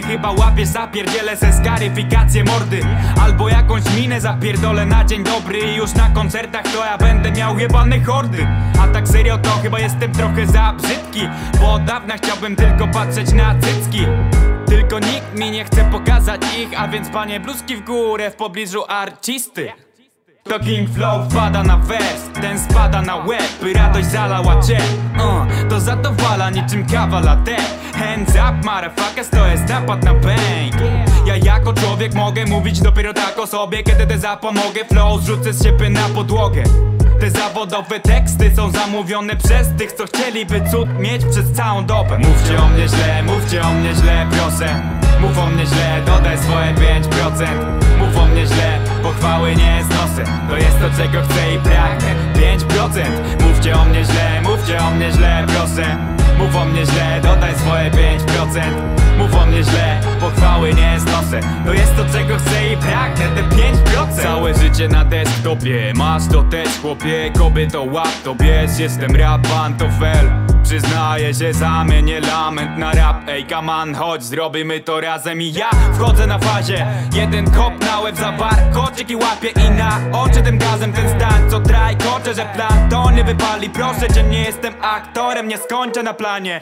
Chyba łapiesz, zapierdzielę se skaryfikację mordy. Albo jakąś minę zapierdolę na dzień dobry I już na koncertach to ja będę miał jebane hordy. A tak serio to chyba jestem trochę za brzydki Bo od dawna chciałbym tylko patrzeć na cycki. Tylko nikt mi nie chce pokazać ich, a więc panie bluzki w górę w pobliżu arcisty to King Flow wpada na wers, ten spada na łeb By radość zalała cię. Uh, To zadowala niczym kawa latte. Hands up motherfuckers, to jest napad na bank. Ja jako człowiek mogę mówić dopiero tak o sobie Kiedy te zapomogę. Flow zrzucę z siebie na podłogę. Te zawodowe teksty są zamówione przez tych, co chcieliby cud mieć przez całą dobę. Mówcie o mnie źle, mówcie o mnie źle, proszę. Mów o mnie źle, dodaj swoje 5% Mów o mnie źle, pochwały nie znosę To jest to, czego chcę i pragnę. 5% Mówcie o mnie źle, mówcie o mnie źle, proszę. Mów o mnie źle, dodaj swoje 5% Mów o mnie źle, pochwały nie znosę To jest to, czego chcę i pragnę, te 5% Całe życie na desktopie, masz to też chłopie. Kobieto łap to bierz, jestem rap pantofel Przyznaję się, zamienię lament na rap. Ej, on, chodź, zrobimy to razem. I ja wchodzę na fazie. Jeden kop na łeb za bar Koczyk i łapie i na oczy tym gazem ten stan. Co traj, koczę, że plan to nie wypali. Proszę cię, nie jestem aktorem, nie skończę na planie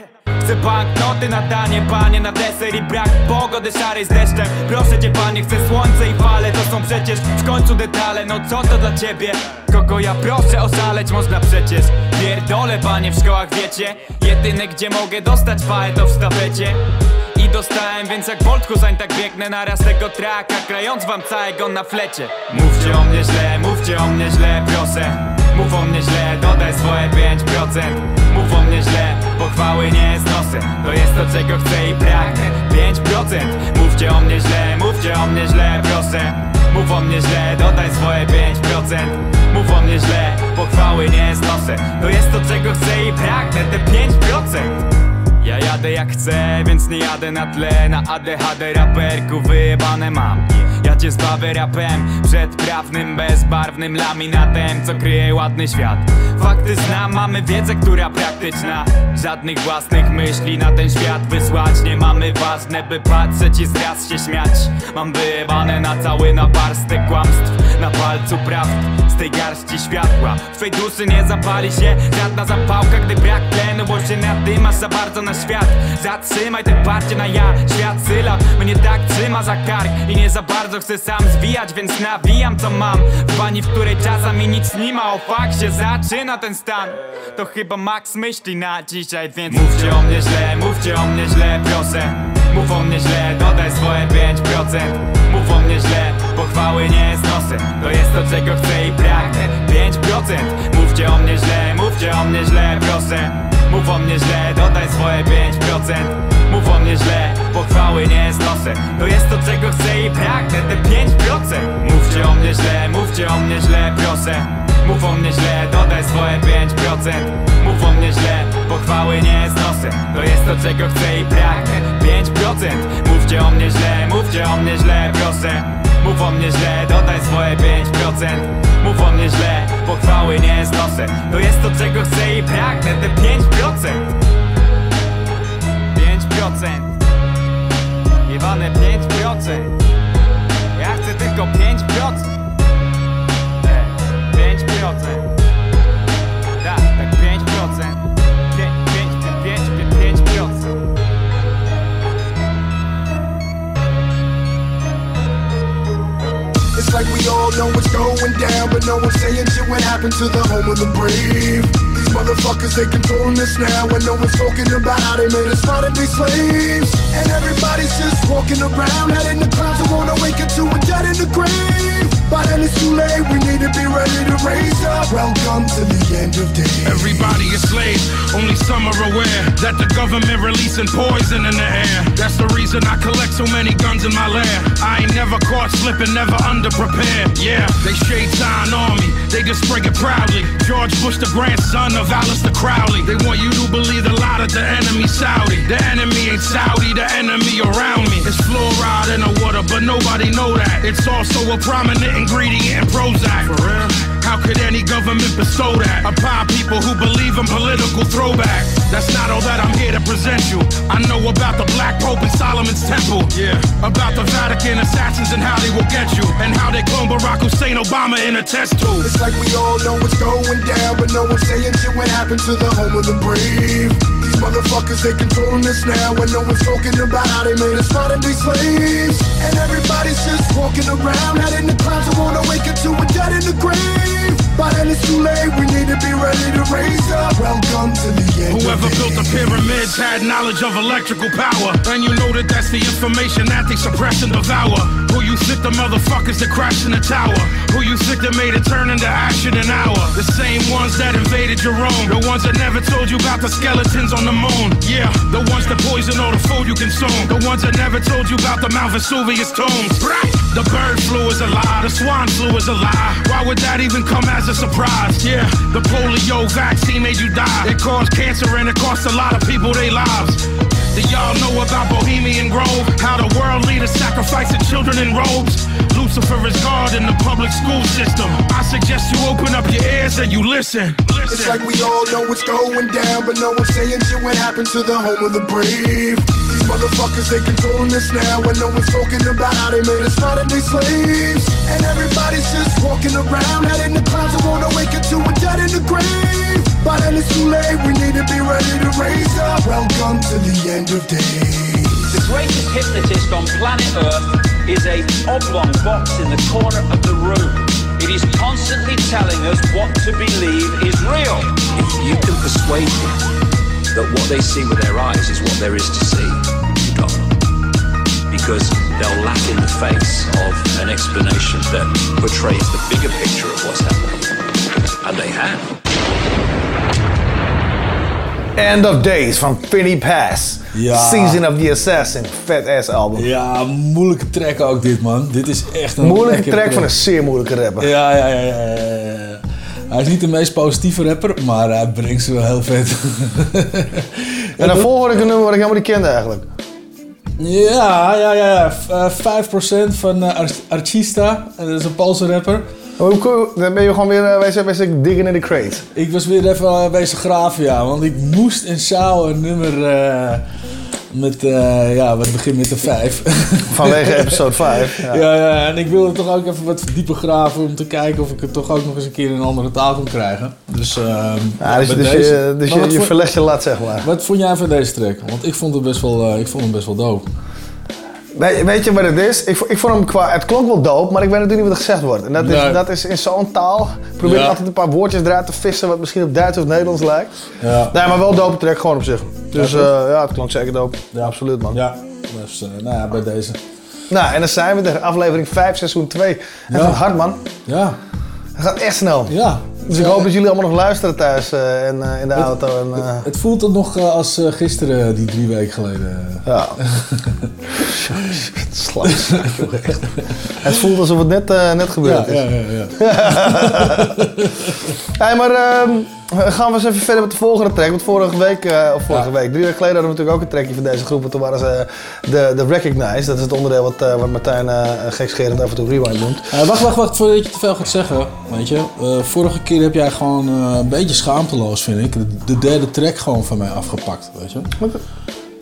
Chcę banknoty na danie, panie na deser i brak pogody szarej z deszczem. Proszę cię panie, chcę słońce i fale, to są przecież w końcu detale. No co to dla ciebie? Kogo ja proszę oszaleć? Można przecież. Pierdolę panie w szkołach wiecie. Jedyne gdzie mogę dostać paję to w stawecie i dostałem, więc jak Bolt Husain tak biegnę naraz tego traka Krając wam całego na flecie. Mówcie o mnie źle, mówcie o mnie źle, proszę Mów o mnie źle, dodaj swoje 5% Mów o mnie źle, pochwały nie znosę To jest to czego chcę i pragnę. 5% Mówcie o mnie źle, mówcie o mnie źle, proszę. Mów o mnie źle, dodaj swoje 5% Mów o mnie źle, pochwały nie znosę To jest to czego chcę i pragnę, te 5% ja jadę jak chcę, więc nie jadę na tle. Na ADHD raperku wyjebane mam Ja cię zbawię rapem Przed prawnym, bezbarwnym laminatem Co kryje ładny świat. Fakty znam, mamy wiedzę, która praktyczna. Żadnych własnych myśli na ten świat wysłać Nie mamy. Ważne, by patrzeć i zraz się śmiać. Mam wyjebane na cały naparstek kłamstw. Na palcu prawd z tej garści światła. W twej duszy nie zapali się żadna zapałka Gdy brak tlenu, bo się nadymasz za bardzo na świat. Zatrzymaj te parcie na ja, świat syla Mnie tak trzyma za kark i nie za bardzo chcę sam zwijać Więc nawijam co mam. W bani, w której czasami nic nie ma. O fakt się zaczyna ten stan. To chyba Max myśli na dzisiaj, więc Mówcie o mnie źle, mówcie o mnie źle, proszę. Mów o mnie źle, dodaj swoje 5% Mów o mnie źle, pochwały nie znosę To jest to czego chcę i pragnę. 5% Mówcie o mnie źle, mówcie o mnie źle, proszę Mów o mnie źle, dodaj swoje 5% Mów o mnie źle, pochwały nie znosę To jest to czego chcę i pragnę, te 5% Mówcie o mnie źle, mówcie o mnie źle, proszę Mów o mnie źle, dodaj swoje 5% Mów o mnie źle, pochwały nie znosę To jest to czego chcę i pragnę 5% Mówcie o mnie źle, mówcie o mnie źle, proszę Mów o mnie źle, dodaj swoje 5% Mów o mnie źle, pochwały nie znosę To jest to czego chcę i pragnę, te 5% 5% Jebane 5% Ja chcę tylko 5% E, 5% like we all know what's going down, but no one's saying shit what happened to the home of the brave. These motherfuckers, they controlling us now when no one's talking about how they made us modern day slaves. And everybody's just walking around, head in the clouds, and wanna wake up to a dead in the grave. By then it's too late, we need to be ready to raise up. Welcome to the end of days. Everybody is slaves, only some are aware that the government releasing poison in the air. That's the reason I collect so many guns in my lair. I ain't never caught slipping, never underprepared. Yeah, they shade sign on me, they just spray it proudly. George Bush, the grandson of Aleister Crowley. They want you to believe the lie that the enemy Saudi. The enemy ain't Saudi, the enemy around me. It's fluoride in the water, but nobody know that. It's also a prominent ingredient in Prozac. For real? How could any government bestow that upon people who believe in political throwback? That's not all that I'm here to present you. I know about the Black Pope and Solomon's Temple. Yeah. About the Vatican assassins and how they will get you. And how they clone Barack Hussein Obama in a test tube. It's like we all know what's going down, but no one's saying shit what happened to the home of the brave. Motherfuckers, they controlling us now, and no one's talking about how they made us modern day slaves. And everybody's just walking around, head in the clouds, I wanna wake up to a dead in the grave. By then it's too late, we need to be ready to raise up. Welcome to the end. Whoever built the pyramids had knowledge of electrical power. And you know that that's the information that they suppress and devour. Who you think the motherfuckers that crashed in the tower? Who you think that made it turn into ash in an hour? The same ones that invaded your own. The ones that never told you about the skeletons on the moon. Yeah, the ones that poison all the food you consume. The ones that never told you about the Mount Vesuvius tombs. Right. The bird flu is a lie. The swan flu is a lie. Why would that even come as a surprise? Yeah, the polio vaccine made you die. It caused cancer and it cost a lot of people their lives. Do y'all know about Bohemian Grove? How the world leaders sacrificing children in robes? Lucifer is God in the public school system. I suggest you open up your ears and you listen. It's like we all know what's going down, but no one's saying shit what happened to the home of the brave. These motherfuckers, they controlling us now, and no one's talking about how they made us modern day slaves. And everybody's just walking around, head in the clouds, and wanna wake up to a dead in the grave. By then it's too late, we need to be ready to raise up. Welcome to the end of days. The greatest hypnotist on planet Earth is a oblong box in the corner of the room. It is constantly telling us what to believe is real. If you can persuade them that what they see with their eyes is what there is to see, Because they'll laugh in the face of an explanation that portrays the bigger picture of what's happening. And they have. End of Days van Finny Pass. Ja. Season of the Assassin. Vet ass album. Ja, moeilijke track ook dit, man. Dit is echt een Moeilijke lekkere track van een zeer moeilijke rapper. Ja, ja, ja, ja, ja, ja. Hij is niet de meest positieve rapper, maar hij brengt ze wel heel vet. En daarvoor hoorde ik een nummer wat ik helemaal niet kende eigenlijk. Ja, ja, ja. ja. F- eh, 5% van eh, Ar- Artista. En dat is een Poolse rapper. Hoe cool, dan ben je gewoon weer uh, wezen, wezen digging in the crate. Ik was weer even bezig graven, ja. Want ik moest in Sjouw een nummer eh, met, eh, ja, wat begint met de 5. Vanwege episode 5. Ja. Ja, ja, en ik wilde toch ook even wat dieper graven om te kijken of ik het toch ook nog eens een keer in een andere taal kon krijgen. Dus, ehm, Ja, dus dus, deze. je, dus Maar je, je vond- verlegt je lat, zeg maar. Wat vond jij van deze track? Want ik vond het best wel, eh, ik vond het best wel dope. Weet, weet je wat het is? Ik, ik vond hem qua... Het klonk wel dope, maar ik weet natuurlijk niet wat er gezegd wordt. En dat is, Nee. dat is in zo'n taal. Probeer Ja. altijd een paar woordjes eruit te vissen wat misschien op Duits of Nederlands lijkt. Ja. Nee, maar wel dope track gewoon op zich. Dus Ja, toch? ja het klonk zeker dope. Ja, absoluut man. Ja, dus eh, nou ja, bij deze. Nou, en dan zijn we er. Aflevering 5, seizoen 2. Het Ja. gaat hard man. Ja, Het gaat echt snel. ja. Dus ik hoop dat jullie allemaal nog luisteren thuis eh, en eh, in de auto. En, eh, Het voelt het nog eh, als eh, gisteren, die drie weken geleden. ja. Echt. Het voelt alsof het net, eh, net gebeurd Ja, is. ja, ja, ja. Hey, maar ehm, gaan we eens even verder met de volgende track. Want vorige week, eh, of vorige Ja. week, drie weken geleden hadden we natuurlijk ook een trackje van deze groep. Want toen waren ze de, de Recognize. Dat is het onderdeel wat, eh, wat Martijn eh gekscherend af en toe rewind noemt. Eh, wacht, wacht, wacht, voordat je te veel gaat zeggen. Weet je, eh, vorige keer heb jij gewoon eh, een beetje schaamteloos, vind ik, de, de derde track gewoon van mij afgepakt, weet je.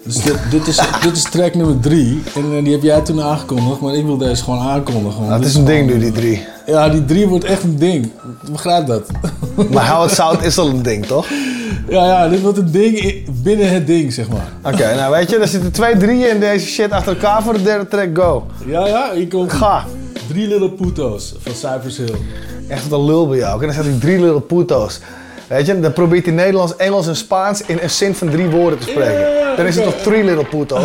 Dus dit, dit, is, dit is track nummer drie en eh, die heb jij toen aangekondigd, maar ik wil deze gewoon aankondigen. want Nou, het is een ding nu, die drie. Ja, die drie wordt echt een ding. Ik begrijp dat. Maar How It Sound is al een ding, toch? ja, ja, dit wordt een ding binnen het ding, zeg maar. Oké, nou weet je, er zitten twee drieën in deze shit achter elkaar voor de derde track. Go. Ja, ja, hier komt Ga. Drie Little Puto's van Cypress Hill. Echt wat een lul bij jou. En dan zet hij drie Little puto's. Weet je, dan probeert hij Nederlands, Engels en Spaans in een zin van drie woorden te spreken. Dan is het toch three little putos.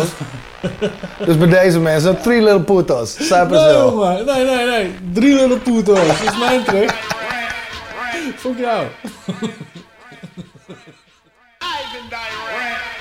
dus bij deze mensen, three little putos. Cypress nee, zo? Nee, nee, nee. Drie little putos. Dat is mijn trick. Fuck jou. I've direct.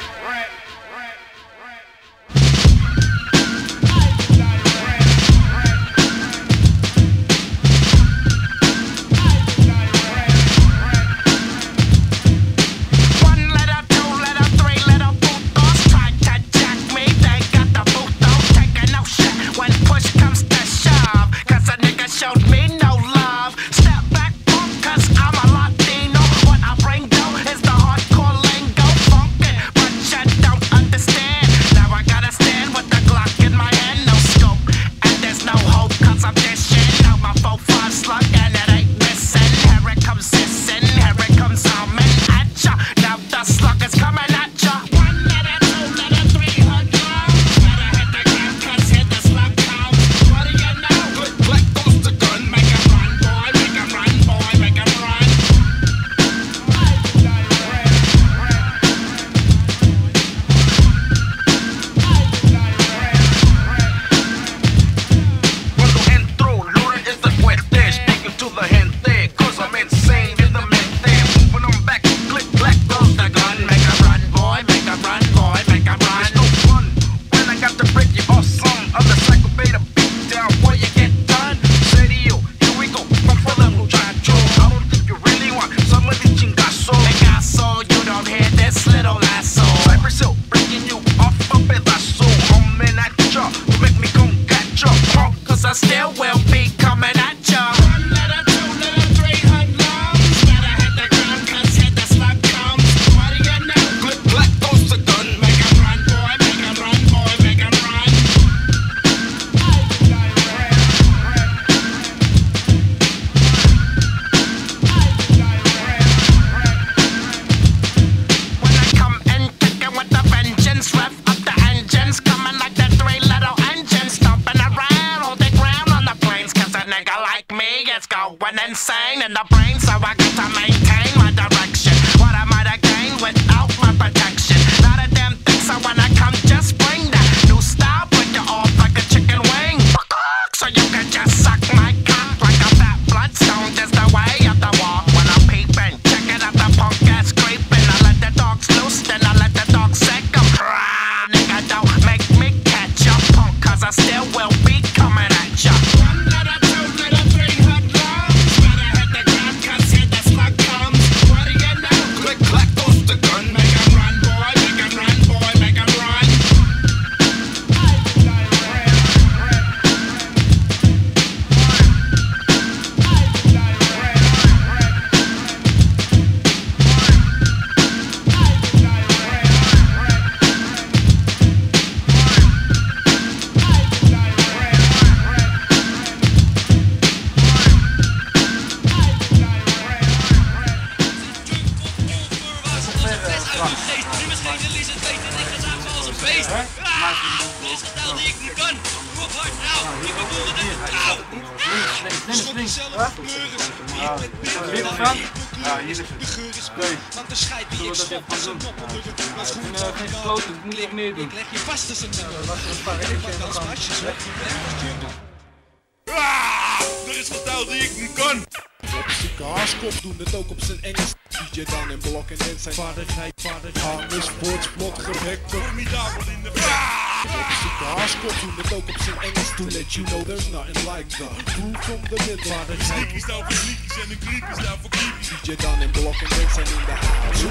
de Sneaky staan voor sneakies en de creepy staan voor creepy. Ziet je dan in blokken niks en in de house.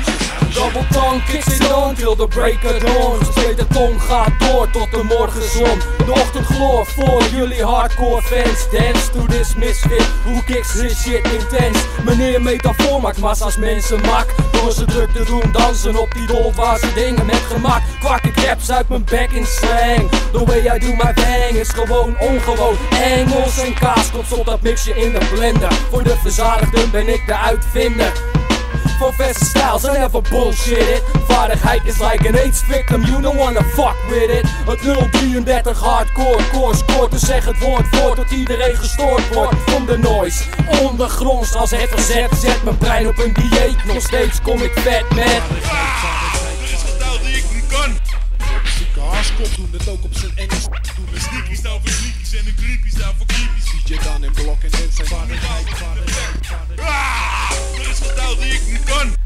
Double tongue kicks in on till the break of dawn. De tong gaat door tot de morgenzon. De ochtendgloor voor jullie hardcore fans. Dance to this misfit, who kicks his shit intense. Meneer metafoor maakt massa's mensen mak. Door ze druk te doen dansen op die dolwaarse dingen met gemaakt raps uit mijn bek in slang. The way I do my bang is gewoon ongewoon. Engels en kaas tot op dat mixje in de blender. Voor de verzadigden ben ik de uitvinder. Van verse styles, I never bullshit. It Vaardigheid is like an AIDS victim, you don't wanna fuck with it. Het 033 hardcore, core score Dus zeg het woord voor tot iedereen gestoord wordt. Van de noise, ondergronds als het verzet. Zet mijn brein op een dieet, nog steeds kom ik vet met. Zieke haaskop doen het ook op zijn Engels. Doen de sneaky staan voor sneakies en de creepy staan voor creepies. DJ Dan en Blok en Dent zijn vaardigheid. Ah, er is geteld die ik niet kan.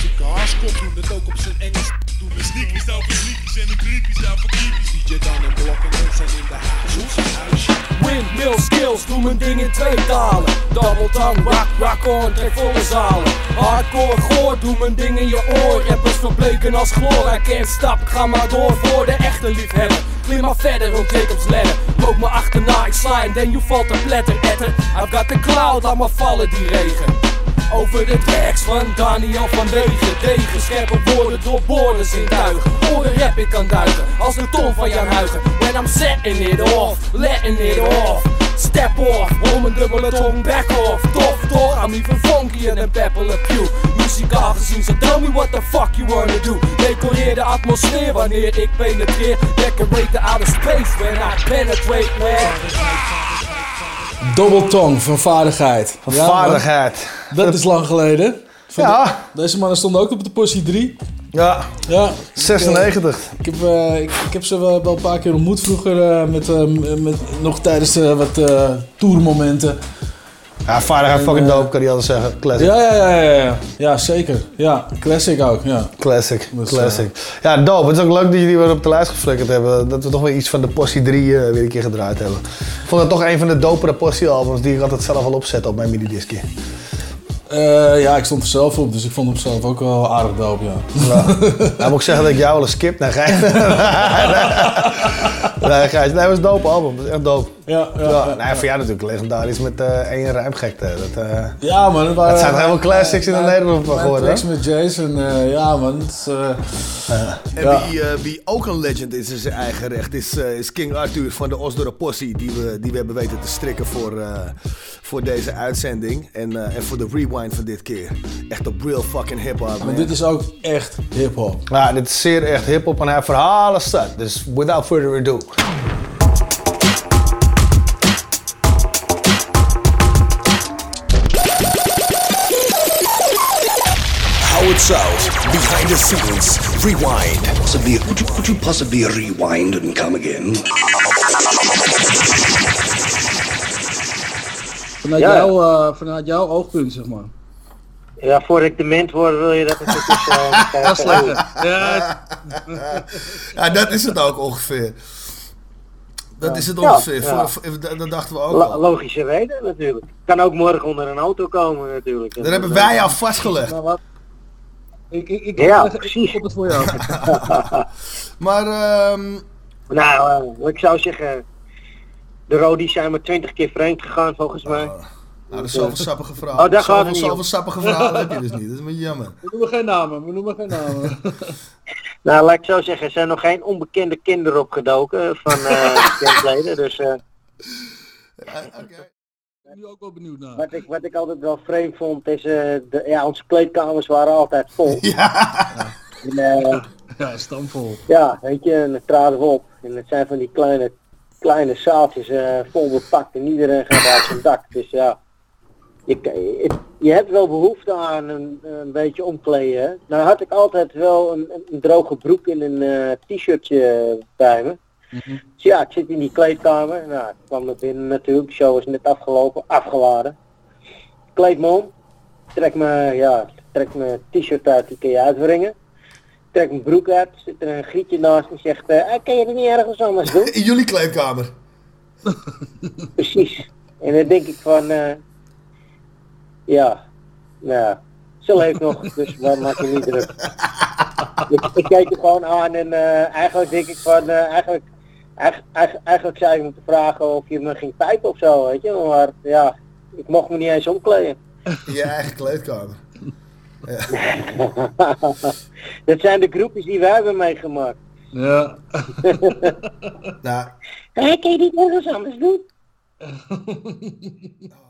Zieke haaskop doen het ook op zijn Engels. Doen de sneaky staan voor sneakies en de creepy staan voor creepies. DJ Dan en Blok en zijn in de huis. Windmill skills, doe mijn ding in twee talen. Double tongue, rock, rock on, trek volle zalen. Hardcore goor, doe mijn ding in je oor. Rappers verbleken als chloor, I can't stop, ik ga maar door voor de echte liefhebber. Klim maar verder op Jacobs ladder. Loop me achterna, ik sla en dan je valt te pletter, etter. I've got the cloud, laat maar vallen die regen. Over de tracks van Daniel van Wegen Tegen scherpe woorden door woorden zintuigen Oren rap ik kan duiken. Als de ton van Jan Huigen. When I'm setting it off, letting it off. Step off, om een dubbele tong back off. Tof toch, I'm even funkier than Pepper Le Pew. Muzikaal gezien, so tell me what the fuck you wanna do. Decoreer de atmosfeer wanneer ik penetreer Decorate the outer space when I penetrate man Dobbeltong van vaardigheid. Van Ja, man. vaardigheid. Dat is lang geleden. Van Ja. de- deze mannen stonden ook op de postie 3. Ja, Ja. 96. Ik heb, eh, ik, ik heb ze wel, wel een paar keer ontmoet vroeger. eh, met, eh, met, nog tijdens eh, wat eh tourmomenten. Ja, vaardigheid En, fucking eh, dope, kan je altijd zeggen. Classic. Ja, ja, ja, ja, ja. Ja, zeker. Ja, classic ook. Ja. Classic, Dus, classic. Ja, dope. Het is ook leuk dat jullie weer op de lijst geflikkerd hebben. Dat we toch weer iets van de Possie 3 eh, weer een keer gedraaid hebben. Ik vond het toch een van de dopere Possie-albums die ik altijd zelf al opzet op mijn minidiscje. Eh, ja, ik stond er zelf op, dus ik vond hem zelf ook wel aardig dope, ja. Ja. Nou, moet ik zeggen dat ik jou wel eens skip. Nee, Gijs. nee, Gijs. Nee, het was een dope album. Het is echt dope. Ja, ja, Ja, ja, nou ja, voor jou natuurlijk legendarisch met eh één rijmgekte. Dat, eh, Ja, man. Dat, waren, Dat zijn toch helemaal classics in de Nederland van geworden, tracks met Jason, eh, ja man. Is, eh, En wie, eh, wie ook een legend is in zijn eigen recht, is, eh, is King Arthur van de Osdorp Possie. Die we, die we hebben weten te strikken voor, eh, voor deze uitzending. En, eh, en voor de rewind van dit keer. Echt op real fucking hip-hop. maar man. dit is ook echt hip-hop. ja, dit is zeer echt hip-hop en hij heeft verhalen staat. Dus without further ado. The scenes, rewind. Possibly, could you, could you possibly rewind and come again? Vanuit, Ja. jou, eh, vanuit jouw oogpunt, zeg maar. Ja, voor ik dement word wil je dat ik het dus... eh, Dat is lekker. Ja, ja, dat is het ook ongeveer. Dat is het ongeveer. ja. Voor- voor- dat, dat dachten we ook Lo- al. logische reden natuurlijk. Kan ook morgen onder een auto komen natuurlijk. Daar hebben wij jou vastgelegd. Nou? Ik, ik, ik, Ja, ik, op het voor jou. Maar, ehm Nou, eh, ik zou zeggen... De Rodi's zijn maar twintig keer vreemd gegaan volgens mij. nou, dat is zoveel sappige verhalen. Oh, daar gaat zoveel, sappige verhalen heb je dus niet. Dat is een beetje jammer. We noemen geen namen, we noemen geen namen. Nou, laat ik zo zeggen, er zijn nog geen onbekende kinderen opgedoken van eh geleden. Dus eh, ben nu ook wel benieuwd naar. wat, ik, wat ik altijd wel vreemd vond is, eh, de, ja, onze kleedkamers waren altijd vol. En, eh, Ja, stamvol. Ja, weet je, en dan traden we op. En het zijn van die kleine, kleine zaaltjes eh, vol bepakt en iedereen gaat uit zijn dak. Dus ja, je, je, je hebt wel behoefte aan een, een beetje omkleden. hè. Nou had ik altijd wel een, een- droge broek en een eh, t-shirtje bij me. Dus ja, ik zit in die kleedkamer. Nou, ik kwam er binnen natuurlijk. De show is net afgelopen, afgeladen. Ik kleed me om. Trek me, ja, trek mijn t-shirt uit, die kun je uitwringen. Trek mijn broek uit, zit er een grietje naast en zegt, eh, "Ah, kan je het niet ergens anders doen? In jullie kleedkamer. Precies. En dan denk ik van, eh, ja, nou, ze leeft nog, dus waar maak je niet druk. ik, ik keek er gewoon aan en eh, eigenlijk denk ik van, eh, eigenlijk, eigenlijk, eigenlijk, eigenlijk zou je moeten vragen of je me ging pijpen of zo, weet je. Maar ja, ik mocht me niet eens omkleden. In je eigen kleedkamer. Dat zijn de groepjes die wij hebben meegemaakt. Ja. Nou, Hé, kan je niet ergens anders doen?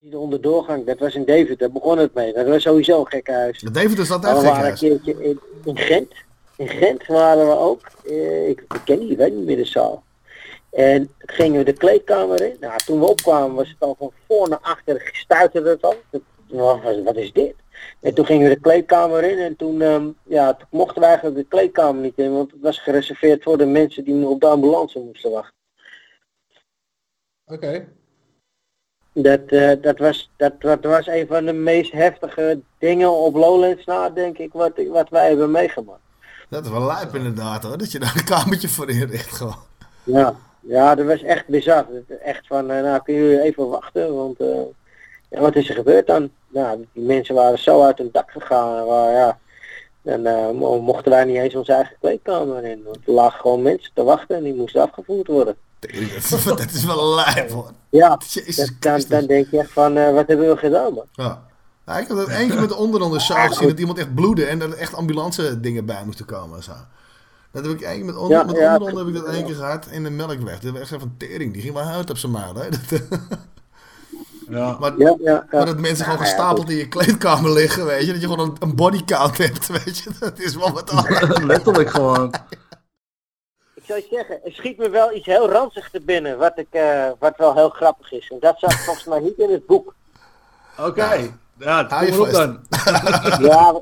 Die onderdoorgang, dat was in Deventer, daar begon het mee. Dat was sowieso een gek huis. Deventer is een we gek waren een keertje in, in Gent. In Gent waren we ook. Eh, ik, ik ken die, ik weet niet meer de zaal. En toen gingen we de kleedkamer in. Nou, toen we opkwamen was het al van voor naar achter stuiterde het al. Wat is dit? En toen gingen we de kleedkamer in en toen, ehm, ja, toen mochten we eigenlijk de kleedkamer niet in, want het was gereserveerd voor de mensen die op de ambulance moesten wachten. Oké. Dat, eh, dat, was, dat, dat was een van de meest heftige dingen op Lowlands na, denk ik, wat, wat wij hebben meegemaakt. Dat is wel lijp inderdaad hoor, dat je daar een kamertje voor inricht gewoon. Ja, ja, dat was echt bizar. Echt van, eh, nou kun je even wachten, want eh, ja, wat is er gebeurd dan? Nou, die mensen waren zo uit hun dak gegaan, waar, ja, dan eh, mo- mochten wij niet eens onze eigen kleedkamer in. Want er lagen gewoon mensen te wachten en die moesten afgevoerd worden. dat is wel lijp hoor. Ja, dat- dan, dan denk je echt van, wat hebben we gedaan man? Ja. Nou, ik heb dat één keer met de onderonder show gezien dat iemand echt bloedde en er echt ambulance dingen bij moesten komen en zo. Dat heb ik één keer met, onder, Ja, met ja, onderonder heb ik dat één keer gehad in de melkweg. Dat was echt zo van tering, die ging maar uit op zijn maal. Hè? Dat, Ja. maar, Ja, ja, ja. maar dat mensen gewoon gestapeld in je kleedkamer liggen, weet je. Dat je gewoon een, een bodycount hebt, weet je. Dat is wel wat anders. Letterlijk gewoon. Ik zou je zeggen, er schiet me wel iets heel ranzig te binnen, wat, ik, eh, wat wel heel grappig is. En dat zat volgens mij niet in het boek. Oké. Ja, je kom erop vast. dan. Ja,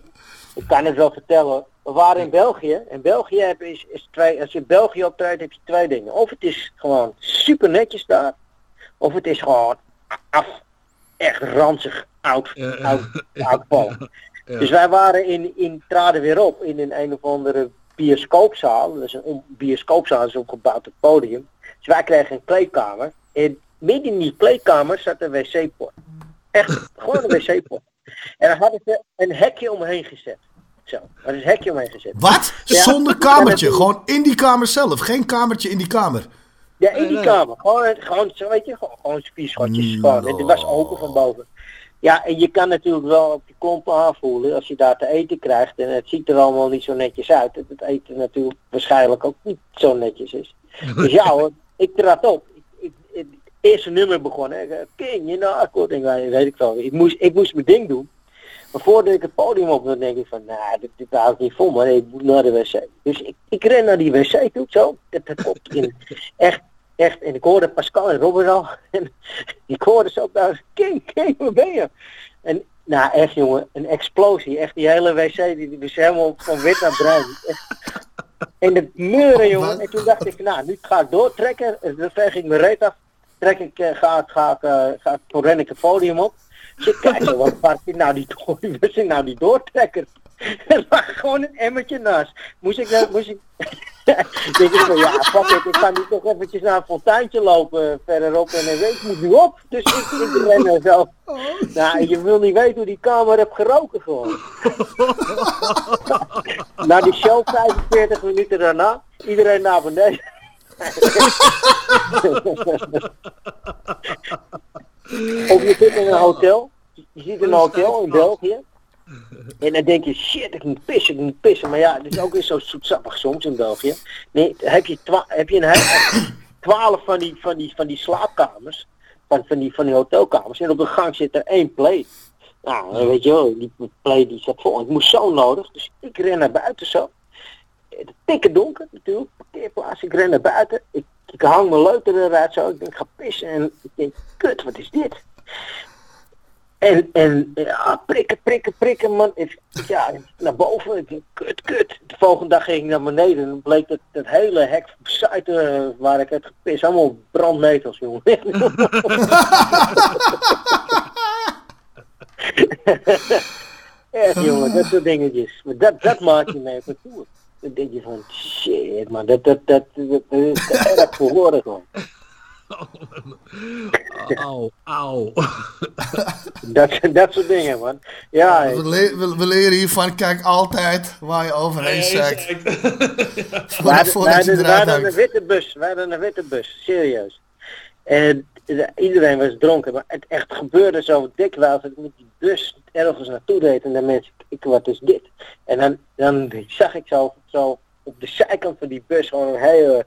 ik kan het wel vertellen. We waren in België. En België heb is, is twee, als je in België optreedt heb je twee dingen. Of het is gewoon super netjes daar. Of het is gewoon af, echt ranzig oud, oud, oud val. Dus wij waren in, in, traden weer op in een een of andere bioscoopzaal. Dat is een bioscoopzaal, dat is opgebouwd op het podium. Dus wij kregen een kleedkamer. En midden in die kleedkamer zat een wc-pot. Echt, gewoon een wc-pot. En daar hadden ze een hekje omheen gezet. Zo, er is een hekje omheen gezet. Wat? Ja. Zonder kamertje, gewoon in die kamer zelf. Geen kamertje in die kamer. Ja, in die kamer. Gewoon, gewoon zo weet je, gewoon, gewoon spierschotjes. Gewoon. En het was open van boven. Ja, en je kan natuurlijk wel op je kont aanvoelen als je daar te eten krijgt. En het ziet er allemaal niet zo netjes uit. Dat het eten natuurlijk waarschijnlijk ook niet zo netjes is. Dus ja hoor, ik trad op. Eerste nummer begon. hè. Ik zei, King, je nou akkoord. Weet ik wel. Ik moest, ik moest mijn ding doen. Maar voordat ik het podium op dan denk ik van, nou, dit, dit hou ik niet vol, maar ik moet naar de wc. Dus ik, ik ren naar die wc toe, zo. Dat, dat komt in. Echt, echt. En ik hoorde Pascal en Robert al. En ik hoorde ook daar, King, King, waar ben je? En nou, echt jongen, een explosie. Echt die hele wc, die, die was helemaal van wit naar bruin. En de muren, jongen. En toen dacht ik, nou, nu ga ik doortrekken. En dan veeg ik mijn reet af. Trek ik, eh, ga, ga, ik, eh, ga, toen ren ik het podium op. Dus ik kijk zo, wat waar zit nou die, door- waar zit nou die doortrekker? Er lag gewoon een emmertje naast. Moest ik, nou- moest ik, denk ik van, ja, fuck it, ik ga nu toch eventjes naar een fonteintje lopen verderop en ik moet nu op. Dus ik, ik ren er zo. Nou, je wil niet weten hoe die kamer heb geroken gewoon. Na die show 45 minuten daarna, iedereen naar beneden. of je zit in een hotel, je zit in een hotel in België. En dan denk je, shit, ik moet pissen, ik moet pissen. Maar ja, het is ook weer zo zoetsappig soms in België. Nee, heb je, heb je een twaalf van die, van die, van die slaapkamers, van, van, die, van die hotelkamers. En op de gang zit er één play. Nou, weet je wel, die play die zat vol. Ik moest zo nodig, dus ik ren naar buiten zo. Het donker natuurlijk, parkeerplaats. Ik ren naar buiten. Ik, ik hang mijn leuter eruit zo. Ik denk, ga pissen. En ik denk, kut, wat is dit? En, en ja, prikken, prikken, prikken, man. Ik, ja, naar boven. Ik denk, kut, kut. De volgende dag ging ik naar beneden. En bleek dat het hele hek op site eh, waar ik heb gepist. Allemaal brandnetels, jongen. Echt, jongen, dat soort dingetjes. Dat, dat maakt je mee op. Dan denk je van, shit, man. Dat, dat, dat, dat, dat is te erg voor woorden gewoon. Auw, auw. Dat, dat soort dingen, man. Ja, We, le- we- we leren hiervan, kijk altijd waar je overheen zakt. wij Voordat, wij je hadden, wij eruit hadden een witte bus. Wij hadden een witte bus, serieus. En iedereen was dronken, maar het echt gebeurde zo dikwijls dat ik met die bus ergens naartoe reed en dan mensen, ik, wat is dit? En dan, dan zag ik zo, zo op de zijkant van die bus gewoon een hele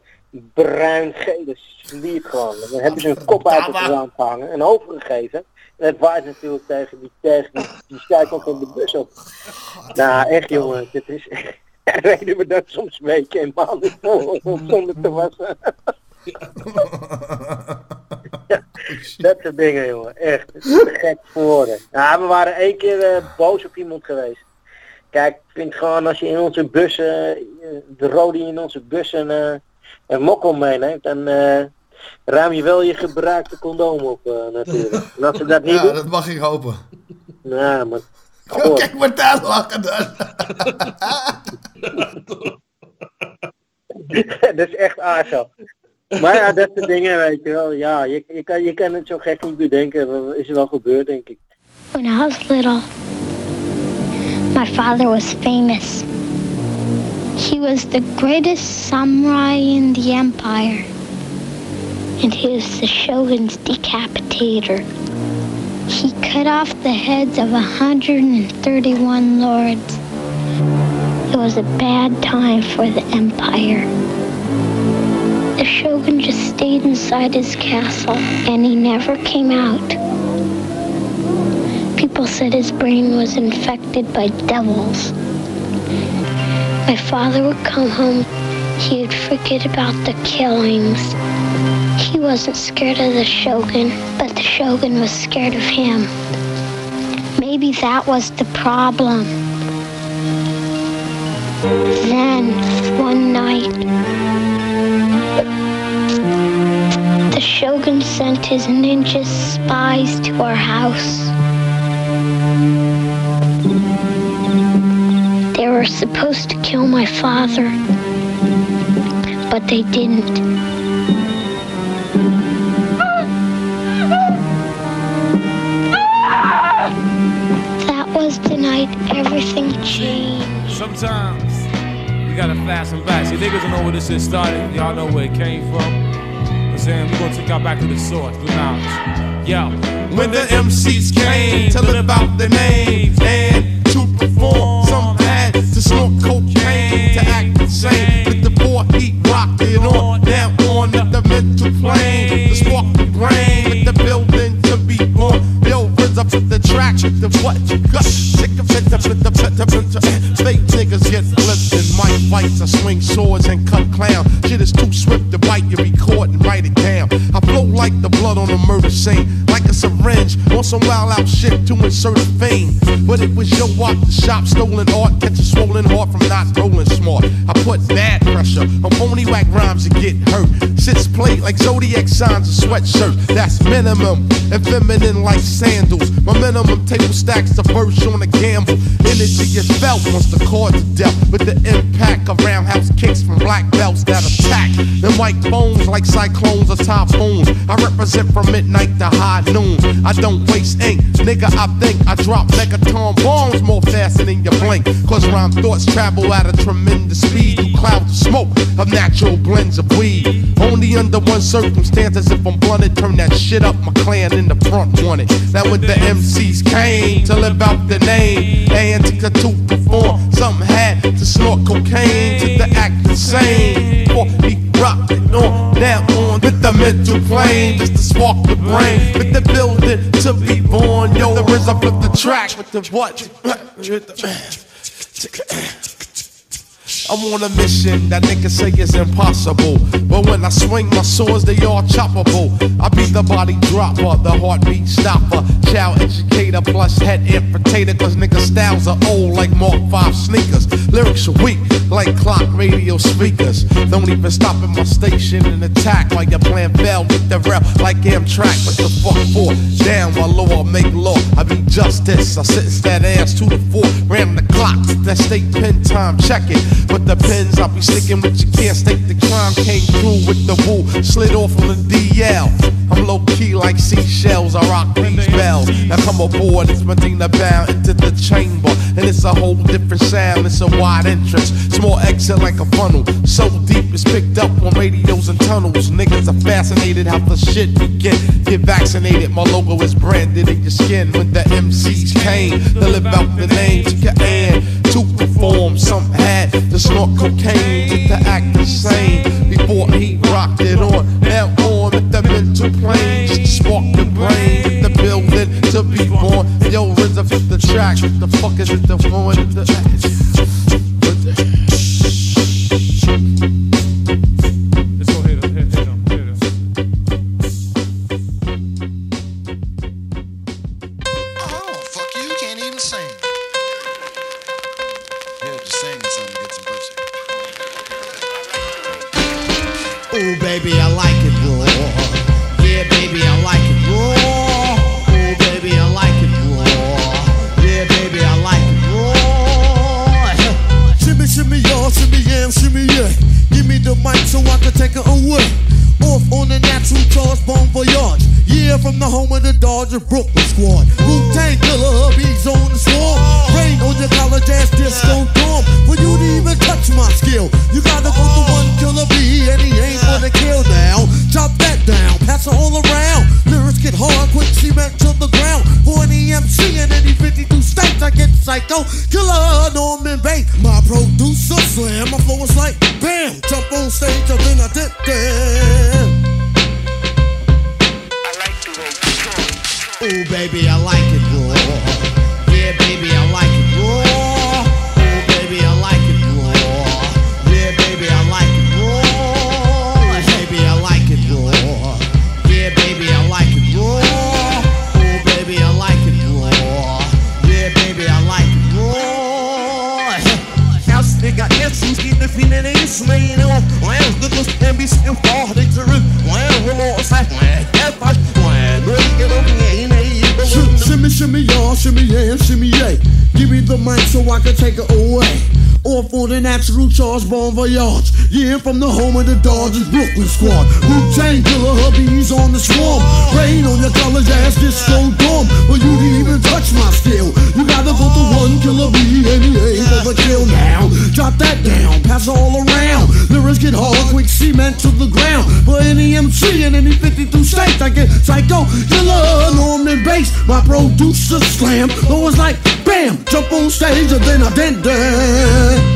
bruin-gele sliep gewoon. Dan hebben ze een kop uit het raam gehangen en overgegeven. En het waait natuurlijk tegen die, tegen die, die zijkant van de bus op. Nou, echt jongen, dit is. Reden we dat soms weken en maanden zonder te wassen. Ja, dat soort dingen, jongen. Echt. Gek voor woorden. Ja, we waren één keer eh, boos op iemand geweest. Kijk, ik vind gewoon als je in onze bussen, eh, de rode in onze bussen eh, een mokkel meeneemt, dan ruim je wel je gebruikte condoom op natuurlijk. En als ze dat niet Ja, doen, dat mag ik hopen. nou, maar... Kijk maar daar lachen dan. dat is echt aardig. Maar ja, dat soort dingen, weet je wel. Ja, je, je, kan, je kan het zo gek niet bedenken. Dat is wel gebeurd, denk ik. When I was little, my father was famous. He was the greatest samurai in the empire. And he was the shogun's decapitator. He cut off the heads of 131 lords. It was a bad time for the empire. The shogun just stayed inside his castle and he never came out. People said his brain was infected by devils. My father would come home, he would forget about the killings. He wasn't scared of the shogun, but the shogun was scared of him. Maybe that was the problem. Then, one night, shogun sent his ninja spies to our house. They were supposed to kill my father, but they didn't. That was the night everything changed. Sometimes you gotta fasten back. See, niggas don't know where this shit started. Y'all know where it came from. I'm saying we gonna take y'all back to the source, through knowledge. Yo, When the MCs came to live out their names and to perform, some had to snort cocaine to act the boy signs and sweatshirt. That's minimum and feminine like sandals. My minimum table stacks the verse on a gamble. Energy is felt once the chord to death with the impact of roundhouse kicks from black belts that attack. White bones like cyclones or typhoons. I represent from midnight to high noon. I don't waste ink, nigga. I think I drop megaton bombs more faster than you blink. Cause rhyme thoughts travel at a tremendous speed through clouds of smoke of natural blends of weed. Only under one circumstance, as if I'm blunted, turn that shit up. My clan in the front wanted. Now when the MCs came to live out the name, and to perform, some had to snort cocaine to the act insane. For he it on, now on with the mental plane, just to spark the brain, with the building to be born. Yo, the RZA flip the track with the what? I'm on a mission that niggas say is impossible. But when I swing my swords, they all choppable. I be the body dropper, the heartbeat stopper, child educator plus head infiltrator. Cause niggas styles are old like Mark 5 sneakers. Lyrics are weak like clock radio speakers. Don't even stop at my station and attack while you're playing bell with the rep like Amtrak. What the fuck for? Damn, my law, make law. I be justice. I sentence that ass to the floor. Ram the clock, that state pen time, check it. But the pens I'll be sticking with you can't stake the crime. Came through with the woo, slid off on the DL. I'm low key like seashells. I rock these bells. Now come aboard, it's Medina bound into the chamber. And it's a whole different sound, it's a wide entrance. Small exit like a funnel. So deep it's picked up on radios and tunnels. Niggas are fascinated how the shit begin. Get vaccinated, my logo is branded in your skin. When the MCs came to live out the name, to your hand to perform. Some had to snort cocaine just to act the same before he rocked it on. Now on with the mental planes, spark the brain with the building to be born. Yo, RZA, the track, the fuck is it, the one, the from the home of the Dodgers Brooklyn squad. Wu Tang killer, hubbies on the swarm. Rain on your college ass disco dorm. For you didn't even touch my skill, you gotta go to one killer bee and he ain't the kill now. Jot that down, pass it all around. Lyrics get hard, quick cement to the ground. For any MC in any 52 states, I get psycho killer, Norman Bates. My producer slam, always like bam, jump on stage and then I did that.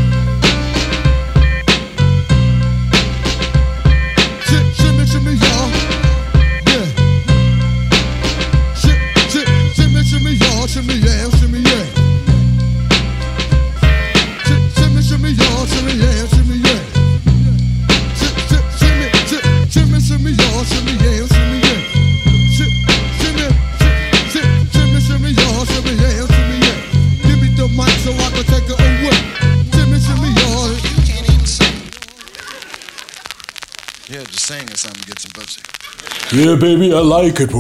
Yeah, baby, I like it.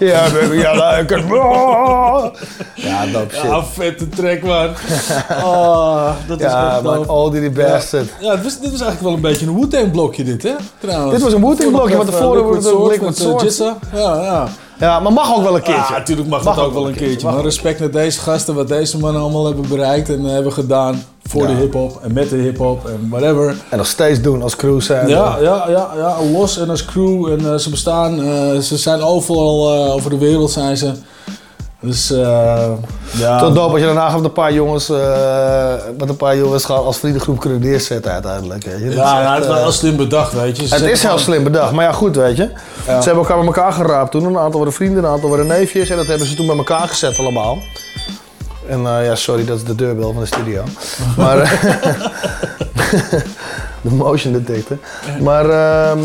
Ja, baby, I like it. Ja, dope shit. Ja, vette track, man. Oh, dat is Ja, echt man. Oldie the Bastard. Ja, dit, was, dit was eigenlijk wel een beetje een Wu-Tang blokje dit, hè? Trouwens. Dit was een Wu-Tang blokje, want tevoren wordt het Liquid met, eh. Ja, ja. Ja, maar mag ook wel een keertje. Ja, natuurlijk mag, dat ook wel een keertje. Maar respect naar deze gasten, wat deze mannen allemaal hebben bereikt en eh, hebben gedaan voor de hip-hop en met de hip-hop en whatever. En nog steeds doen als crew zijn. Ja, ja, ja, ja, los en als crew. En eh, ze bestaan, eh, ze zijn overal eh, over de wereld zijn ze. Dus eh ja. Tot als je daarna met een paar jongens, met een paar jongens als vriendengroep kunnen neerzetten uiteindelijk. Weet je. Dat Ja, is ja, echt, het is wel heel slim bedacht, weet je. Ze Het is heel slim bedacht, maar ja goed weet je. Ze hebben elkaar bij elkaar geraapt toen. Een aantal waren vrienden, een aantal waren neefjes. En dat hebben ze toen bij elkaar gezet allemaal. En eh, ja, sorry, dat is de deurbel van de studio. Maar... eh, de motion detector. Maar ehm,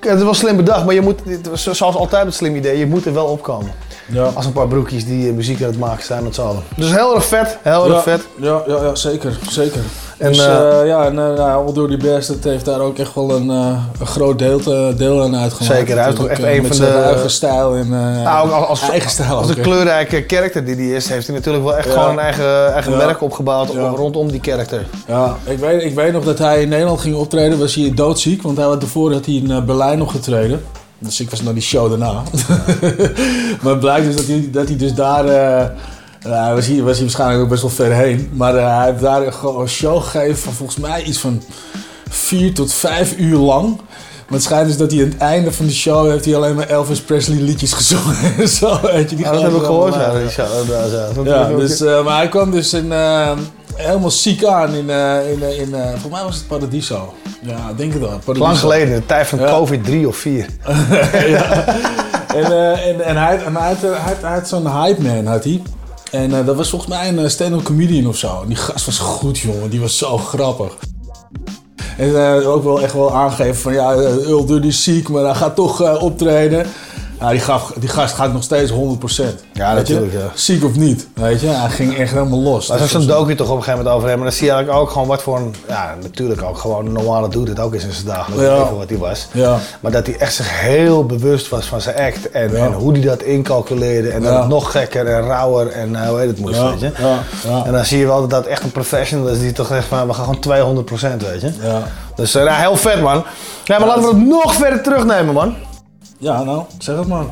het is wel slim bedacht, maar je moet, zoals altijd het slim idee, je moet er wel opkomen. Ja. Als een paar broekjes die eh, muziek aan het maken zijn met z'n allen. Dus heel erg vet, heel ja, erg vet. Ja, ja, ja, zeker, zeker. En, dus eh, eh, ja, en uh, nou, All Dirty Bastard heeft daar ook echt wel een, eh, een groot deel, te- deel aan uitgemaakt. Zeker, hij is toch echt een eh, van de- zijn eigen stijl en eh, Nou, als, als, eigen stijl. als hè. kleurrijke karakter die hij is, heeft hij natuurlijk wel echt gewoon een eigen, merk opgebouwd rondom die karakter. Ja, ik weet, ik weet nog dat hij in Nederland ging optreden, was hij doodziek, want hij had daarvoor had hij in eh, Berlijn nog getreden. Dus ik was naar die show daarna. maar het blijkt dus dat hij, dat hij dus daar... eh, nou, was, hij, was hij waarschijnlijk ook best wel ver heen. Maar eh, hij heeft daar gewoon een show gegeven van volgens mij iets van vier tot vijf uur lang. Maar het schijnt dus dat hij aan het einde van de show heeft hij alleen maar Elvis Presley liedjes gezongen. en Zo, weet je, die Ja, dat heb ik gehoord, ja, die show, daar, zo. Ja, ik ook- dus, eh, maar hij kwam dus in, eh, helemaal ziek aan in, eh, in, eh, in eh, volgens mij was het Paradiso. Ja, ik denk het wel. Paradiso. Lang geleden, de tijd van Ja. COVID 3 of 4. ja. En, eh, en, en hij, en hij, had, had zo'n hype man, had hij. En eh, dat was volgens mij een eh, stand-up comedian of zo. Die gast was goed, jongen. Die was zo grappig. En eh, ook wel echt wel aangegeven van ja, Duddy is ziek, maar hij gaat toch optreden. Ja, die, gaf, die gast gaat nog steeds 100%. Ja, natuurlijk, ja. Ziek of niet, weet je. Hij ging echt helemaal los. Maar Dat zo'n docu toch op een gegeven moment over hem. En dan zie je eigenlijk ook gewoon wat voor een... Ja, natuurlijk ook gewoon een normale dude het ook is in zijn Ja. leven wat hij was. Ja. Maar dat hij echt zich heel bewust was van zijn act. En, Ja. en hoe hij dat incalculeerde. En dat het nog gekker en rauwer en eh, hoe heet het moest, weet je. ja, ja. En dan zie je wel dat dat echt een professional is die toch zegt van we gaan gewoon 200% weet je. Ja. Dus ja, heel vet man. Ja, maar laten we het nog verder terugnemen man. Ja, nou, zeg het maar.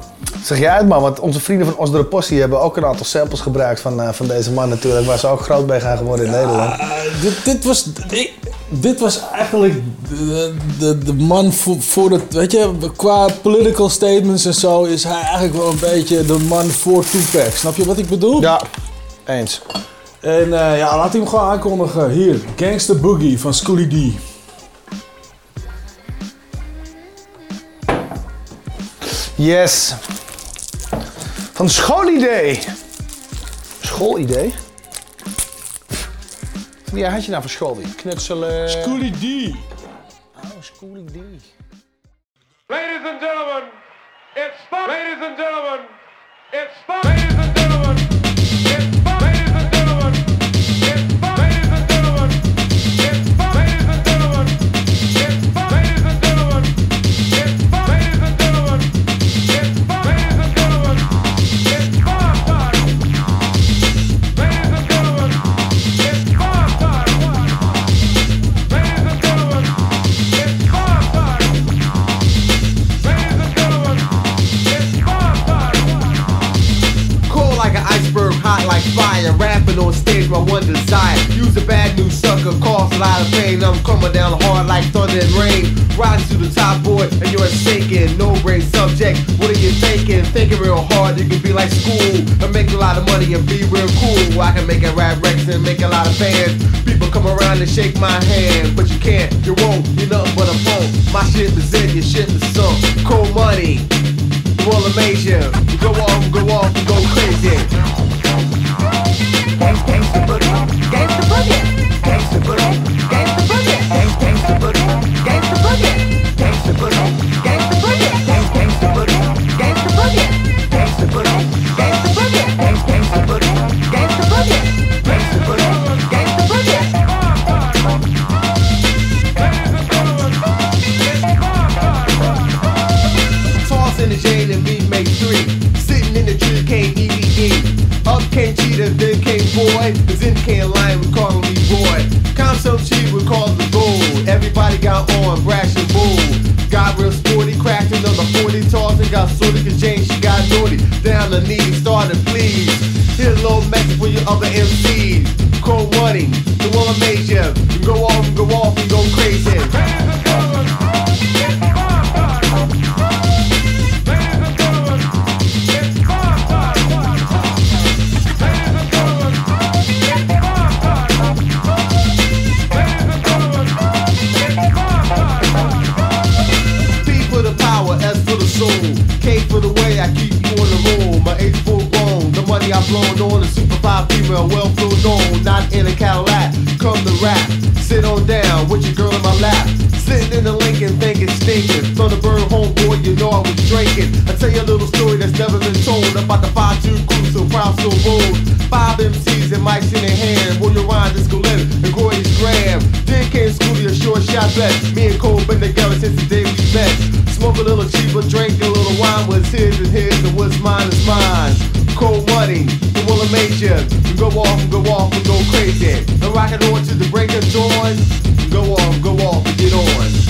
Zeg jij het man, want onze vrienden van Osdere Possie hebben ook een aantal samples gebruikt van, eh, van deze man natuurlijk. Waar ze ook groot bij gaan geworden in Nederland. Dit, dit, was, ik- dit was eigenlijk de, de, de man voor, voor het, weet je, qua political statements en zo is hij eigenlijk wel een beetje de man voor Tupac. Snap je wat ik bedoel? Ja, eens. En eh, ja, laat hem gewoon aankondigen. Hier, Gangster Boogie van Schoolie D. Yes. Van schoolidee. Schoolidee? Wie had je nou voor school? Knutselen. Schoolie D. Oh, Schoolie D. Ladies and gentlemen, it's fun. Ladies and gentlemen, it's fun. Ladies and gentlemen, my one desire. Use a bad news sucker, cause a lot of pain. I'm coming down hard like thunder and rain. Riding to the top boy, and you're sinking. No brain subject. What are you thinking? Thinking real hard, you can be like school. And make a lot of money and be real cool. I can make a rap records and make a lot of fans. People come around and shake my hand, but you can't, you won't. You're nothing but a phone. My shit is in, your shit is sunk. Code Money. A major. Go off, The knee, started please. Here's a little message for your other MCs. Code Money, so bold. Five MCs and mics in their hand. Will you rhyme this living and Gordy's Graham. Then came Scooty, a short shot bet. Me and Cole been together since the day we met. Smoke a little cheaper, drink a little wine. What's his is his and what's mine is mine. Code Money, the will have made you. You go off and go off and go crazy. And rock it on to the break of dawn. Go off, go off and get on.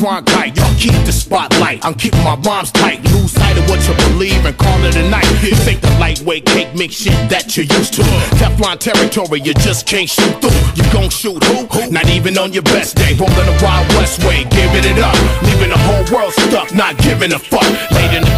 Y'all keep the spotlight. I'm keeping my rhymes tight. Lose sight of what you believe and call it a night. You think the lightweight cake mix shit that you're used to. Teflon territory, you just can't shoot through. You gon' shoot who? Not even on your best day. Rolling the Wild West way, giving it up. Leaving the whole world stuck, not giving a fuck. Late in the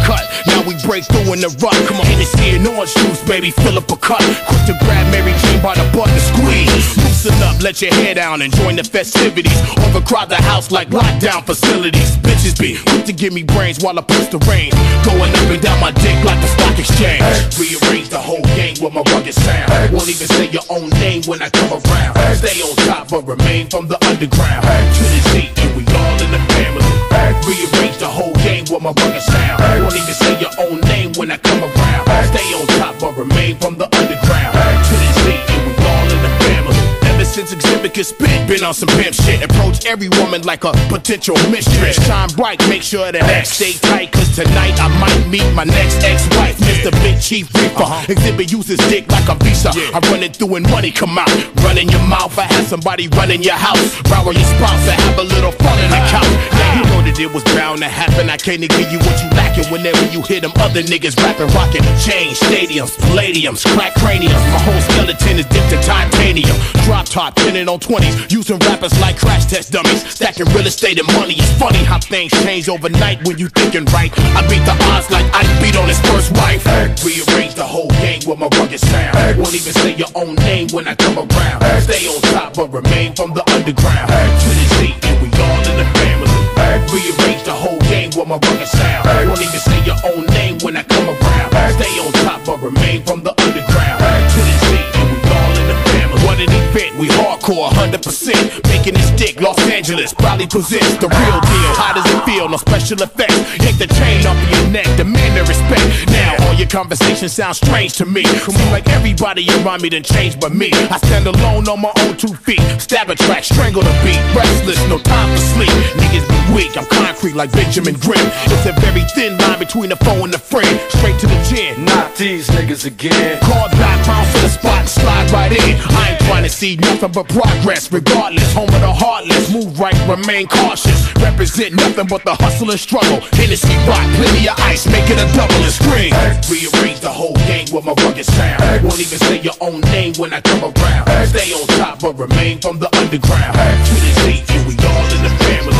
break through in the rut. Come on, Hennessy and orange juice, baby, fill up a cup. Quick to grab Mary Jane by the butt and squeeze. Loosen up, let your hair down and join the festivities. Overcrowd the house like lockdown facilities. Bitches be quick to give me brains while I push the rain. Going up and down my dick like the stock exchange. Rearrange the whole game with my rugged sound. Won't even say your own name when I come around. Stay on top but remain from the underground. To the Z and we all in the family. Rearrange the whole game with my rugged sound. Won't even say your own since Xzibit could spit, been on some pimp shit. Approach every woman like a potential mistress. Shine bright, make sure that X stay tight. Cause tonight I might meet my next ex-wife, Mr. Big Chief Reaper. Uh-huh. Xzibit uses dick like a visa. I run it through and money come out. Run in your mouth, I have somebody run in your house. Borrow your spouse and have a little fun in the uh-huh. couch. Now you know that it was bound to happen. I can't give you what you lacking whenever you hear them other niggas rapping, rocking. Change stadiums, palladiums, crack craniums. My whole skeleton is dipped in titanium. Drop top, pinning on 20s. Using rappers like crash test dummies. Stacking real estate and money. It's funny how things change overnight when you thinking right. I beat the odds like I beat on his first wife. Rearrange the whole game with my rugged sound. Won't even say your own name when I come around. Stay on top but remain from the underground. To the Z and we all in the family. Rearrange the whole game with my rugged sound. Won't even say your own name when I come around. Stay on top but remain from the underground. We hardcore 100%. Making this dick Los Angeles probably possess the real deal. How does it feel? No special effects. Yank the chain off of your neck, demand the respect. Now all your conversations sound strange to me. Seem like everybody around me done changed but me. I stand alone on my own two feet. Stab a track, strangle the beat. Restless, no time for sleep. Niggas be weak, I'm concrete like Benjamin Grimm. It's a very thin line between the foe and the friend. Straight to the chin. Not these niggas again. Call back, bounce to the spot, slide right in. I ain't trying to see nothing but progress. Regardless, home of the heartless. Move right, remain cautious. Represent nothing but the hustle and struggle. Hennessy rock, plenty of ice, make it a double and scream. Rearrange the whole game with my rugged sound. Won't even say your own name when I come around. Stay on top but remain from the underground. To the Z and we all in the family.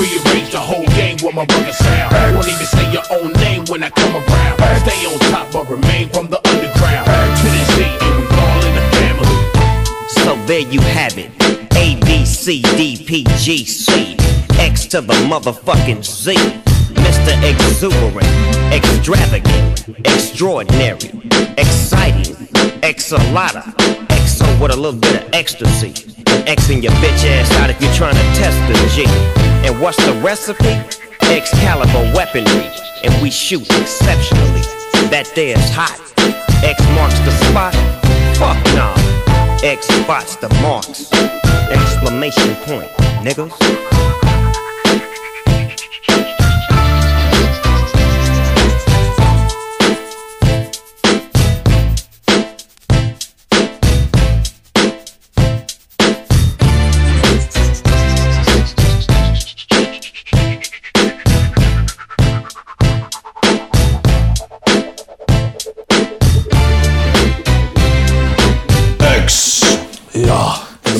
Rearrange the whole game with my rugged sound. Won't even say your own name when I come around. Stay on top but remain from the underground. There you have it. A, B, C, D, P, G, C. X to the motherfucking Z. Mr. Exuberant, extravagant, extraordinary, exciting, exalata, exo with a little bit of ecstasy. Xing your bitch ass out if you're trying to test the G. And what's the recipe? Excalibur weaponry, and we shoot exceptionally. That there's hot. X marks the spot. Fuck nah. X spots the marks. Exclamation point, niggas.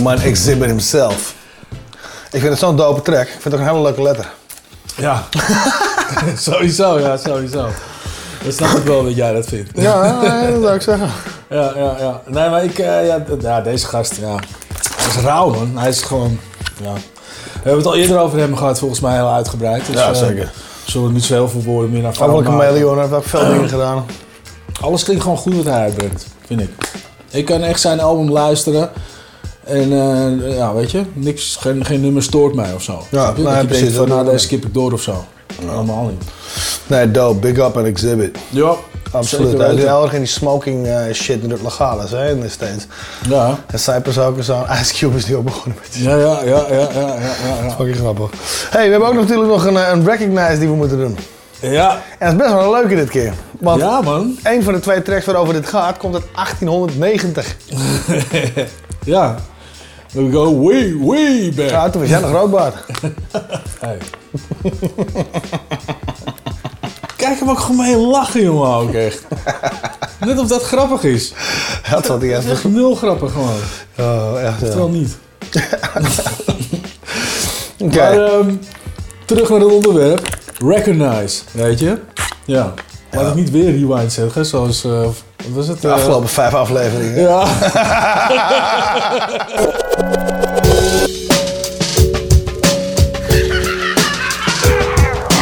Man Exhibit himself. Ik vind het zo'n dope track. Ik vind het ook een hele leuke letter. Ja. sowieso, ja, sowieso. Dat snap ik wel dat jij dat vindt. Ja, dat zou ik zeggen. Ja, ja, ja. Nee, maar ik, eh, ja, ja, deze gast, ja. Hij is rauw, man. Hij is gewoon, ja. We hebben het al eerder over hem gehad, volgens mij heel uitgebreid. Dus, Ja, eh, zeker. zullen we niet zo heel veel woorden meer naar een maken. chameleon, heeft ook veel dingen gedaan. Alles klinkt gewoon goed wat hij uitbrengt, vind ik. Ik kan echt zijn album luisteren. En eh, ja, weet je, niks, geen, geen nummer stoort mij of zo. Ja, je precies, van, nou, deze skip ik door of zo. Allemaal niet. Nee, dope. Big up en Exhibit. Ja, Absoluut. Hij heel erg in die smoking eh, shit het legaal is, hè, in de States. Ja. En Cypress ook en zo. Ice Cube is die ook begonnen met die Ja, ja, ja, ja, ja, ja, ja, ja. Fucking grappig. hey, we hebben ook natuurlijk nog een, eh, een recognize die we moeten doen. Ja. En dat is best wel een leuke dit keer. Want Ja, man. een van de twee tracks waarover dit gaat, komt uit 1890. ja. We go way, way back. Ja, toen was jij nog rookbaar. Hey. Kijk hem ook gewoon mee lachen, jongen, ook echt. Net of dat grappig is. Dat Dat is echt. echt nul grappig gewoon. Oh, echt. ja. Terwijl niet. Oké. Maar ehm, terug naar het onderwerp. Recognize, weet je? Ja. Laat ik niet weer rewind zeggen, zoals... eh, wat was het? De eh, afgelopen vijf afleveringen. Ja.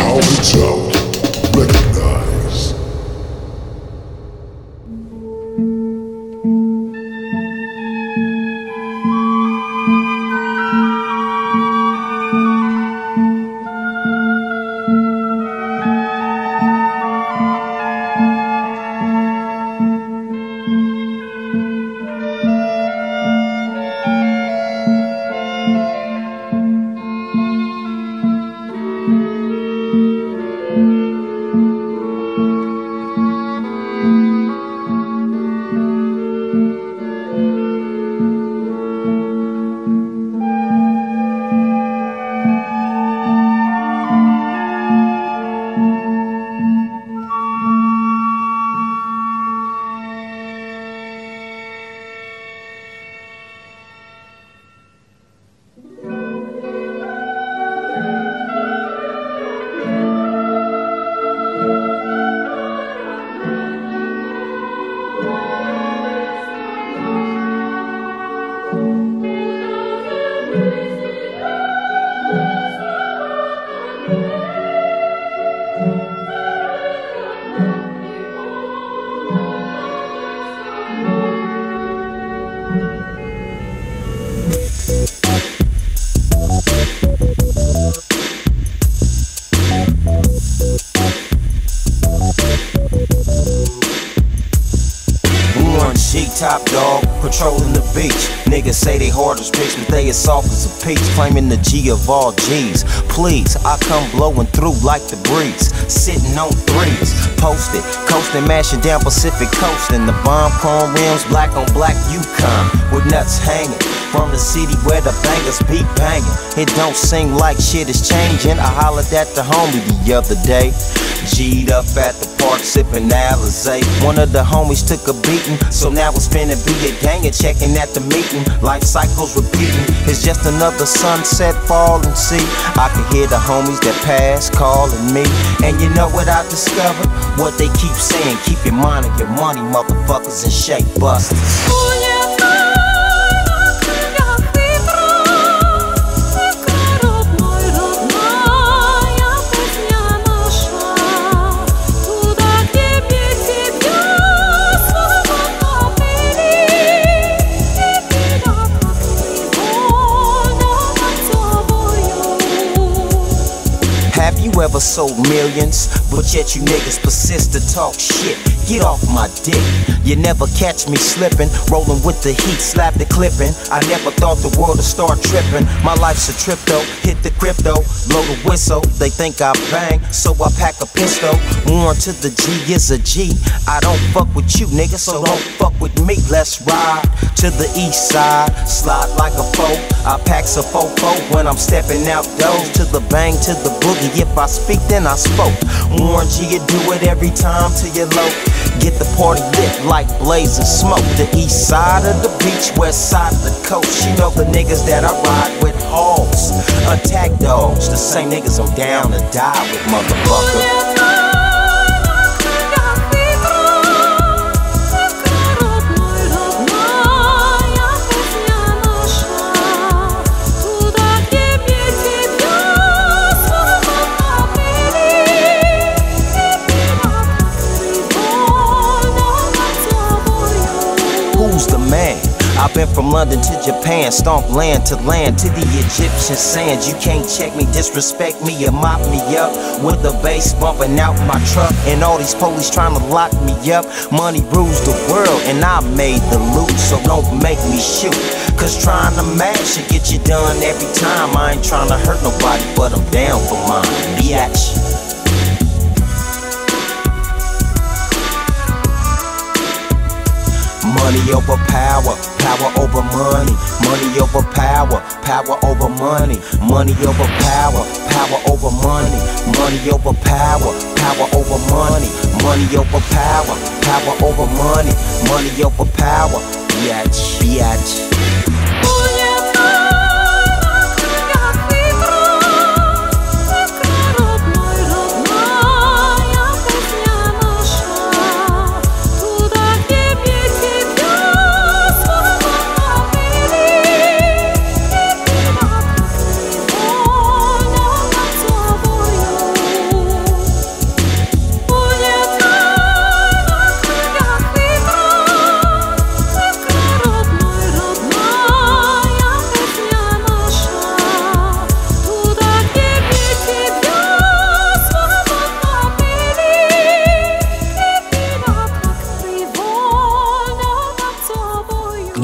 How Of all G's. Please, I come blowing through like the breeze. Sitting on threes, posted, coasting, mashing down Pacific coast. And the bomb chrome rims, black on black Yukon, with nuts hanging. From the city where the bangers be banging. It don't seem like shit is changing. I hollered at the homie the other day. G'd up at the park sipping Alizé. One of the homies took a beating, so now it's finna be a gang and checking at the meeting. Life cycles repeating. It's just another sunset falling. See, I can hear the homies that pass calling me. And you know what I discovered? What they keep saying, keep your mind on your money, motherfuckers, and shake busters. Ever sold millions, but yet you niggas persist to talk shit? Get off my dick. You never catch me slipping, rolling with the heat, slap the clipping. I never thought the world would start tripping. My life's a trip though, hit the crypto, blow the whistle. They think I bang, so I pack a pistol. Warren to the G is a G. I don't fuck with you, nigga, so don't fuck with me. Let's ride to the east side, slide like a foe. I packs a fofo when I'm stepping out doors to the bang to the boogie. If I speak, then I spoke. Warren G, you do it every time till you're low. Get the party lit like blazing smoke. The east side of the beach, west side of the coast. You know the niggas that I ride with hogs. Attack dogs, the same niggas I'm down to die with, motherfucker. I've from London to Japan, stomp land to land to the Egyptian sands. You can't check me, disrespect me, or mop me up with the bass bumping out my truck. And all these police trying to lock me up. Money rules the world, and I made the loot, so don't make me shoot. Cause trying to match it get you done every time. I ain't trying to hurt nobody, but I'm down for mine. Biatch. Money over power, power over money. Money over power, power over money. Money over power, power over money. Money over power, power over money. Money over power, power over money. Money over power.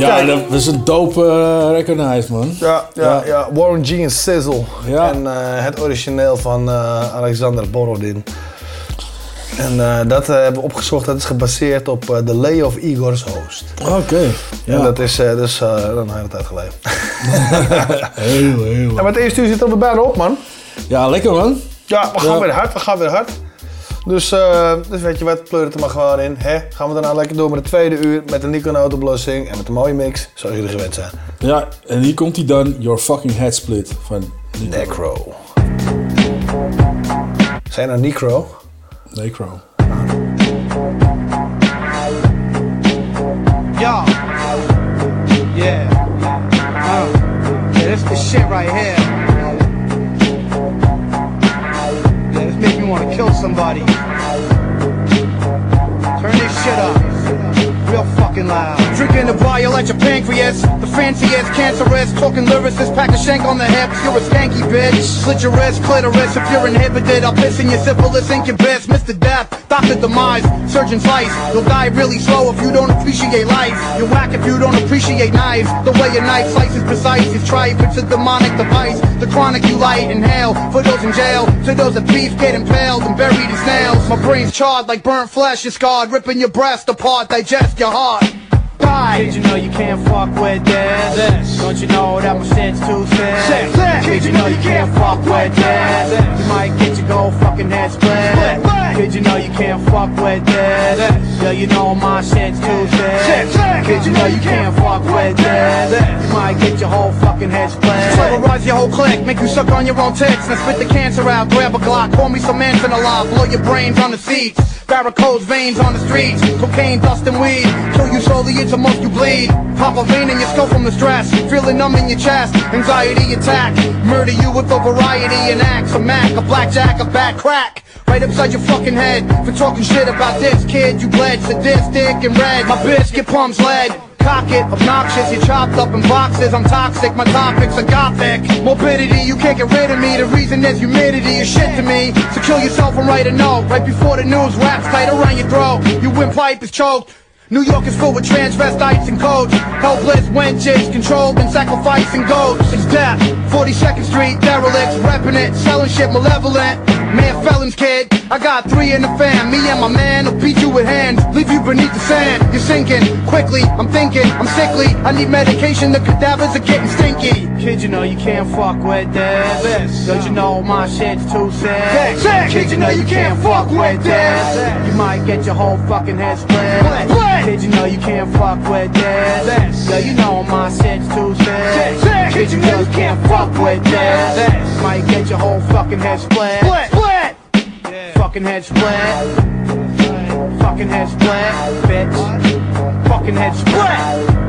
Ja, dat is een dope uh, recognize, man. Ja, ja, ja. Warren G en Sizzle. En eh, het origineel van eh, Alexander Borodin. En dat hebben we opgezocht. Dat is gebaseerd op eh, The Lay of Igor's Host. Oké. En Ja. dat is dus een hele tijd geleden. heel, heel. En met het eerste uur zit er bijna op, man. Ja, lekker, man. Ja, we gaan Ja. weer hard. We gaan weer hard. Dus, eh, dus weet je wat, pleur het er maar gewoon in. Hè? Gaan we daarna lekker door met het tweede uur. Met de Nikon oplossing en met een mooie mix. Zoals jullie gewend zijn. Ja, en hier komt hij dan. Your fucking head split van Necro. Zijn nou Necro? Necro. Yo. Yeah. Uh, yeah, this the shit right here. To kill somebody. Turn this shit up. Real fucking loud. Drinking the bile at your pancreas. The fanciest, cancerous. Talking lyricist, pack a shank on the hips. You're a skanky bitch. Slit your wrist, clitoris. If you're inhibited, I'll piss in your syphilis incubus. Mr. Death, Dr. Demise, Surgeon Slice. You'll die really slow if you don't appreciate life. You're whack if you don't appreciate knives. The way a knife slices precise is tripe. It's a demonic device. The chronic you light inhale. For those in jail, to those that beef get impaled and buried in snails. My brain's charred like burnt flesh is scarred. Ripping your breast apart, digest your heart. Die. Kid, you know you can't fuck with this. Don't you know that my shit's too thin? Kid, you know you can't fuck with this. You might get your gold fucking head split. Kid, you know you can't fuck with this. Yeah, you know my shit's too thin. Kid, you know you can't fuck with this. You might get your whole fucking head split. Terrorize your whole clique, make you suck on your own tits. And spit the cancer out, grab a Glock, call me some Manson alive, blow your brains on the seats. Varicose veins on the streets, cocaine, dust and weed. Kill you slowly it's until most you bleed. Pop a vein in your skull from the stress, feeling numb in your chest. Anxiety attack, murder you with a variety and acts. A Mac, a blackjack, a back crack. Right upside your fucking head for talking shit about this kid. You bled sadistic and red. My biscuit pumps lead. Cock it, obnoxious, you chopped up in boxes. I'm toxic, my topics are gothic. Morbidity, you can't get rid of me. The reason is humidity is shit to me. So kill yourself and write a note. Right before the news wraps tight around your throat. Your windpipe is choked. New York is full with transvestites and codes. Helpless wenches, controlled and sacrificing goats. It's death. 42nd Street, derelicts, repping it, selling shit malevolent. Man, felons, kid. I got three in the fam. Me and my man will beat you with hands, leave you beneath the sand. You're sinking quickly. I'm thinking, I'm sickly. I need medication. The cadavers are getting stinky. Kid, you know you can't fuck with this. Don't you know my shit's too sick? Kid, you know you can't fuck with this. You might get your whole fucking head split. Kid, you know you can't fuck with this. Yo, you know my shit's too sick. Kid, you know you can't fuck with this. Might get your whole fucking head split. Split, split. Fucking head split. Fucking head split, bitch. Fucking head split.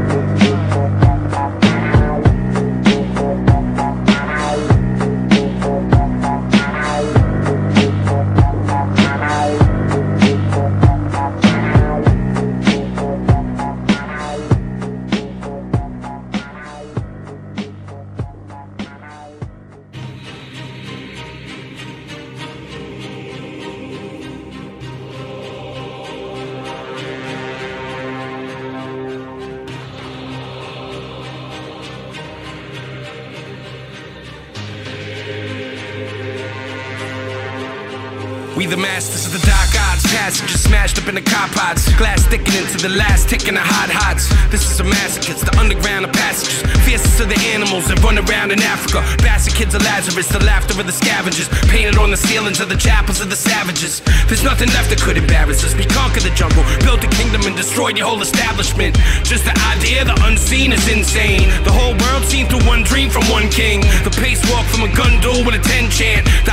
The masters of the dark arts, passengers smashed up in the car pods. Glass sticking into the last tick in the hot hots. This is a massacre, it's the underground of passengers. Fiercest of the animals that run around in Africa. Bastard kids of Lazarus, the laughter of the scavengers. Painted on the ceilings of the chapels of the savages. There's nothing left that could embarrass us. We conquered the jungle, built a kingdom, and destroyed your whole establishment. Just the idea, the unseen is insane. The whole world seen through one dream from one king. The pace walk from a gun duel with a 10 chant. The of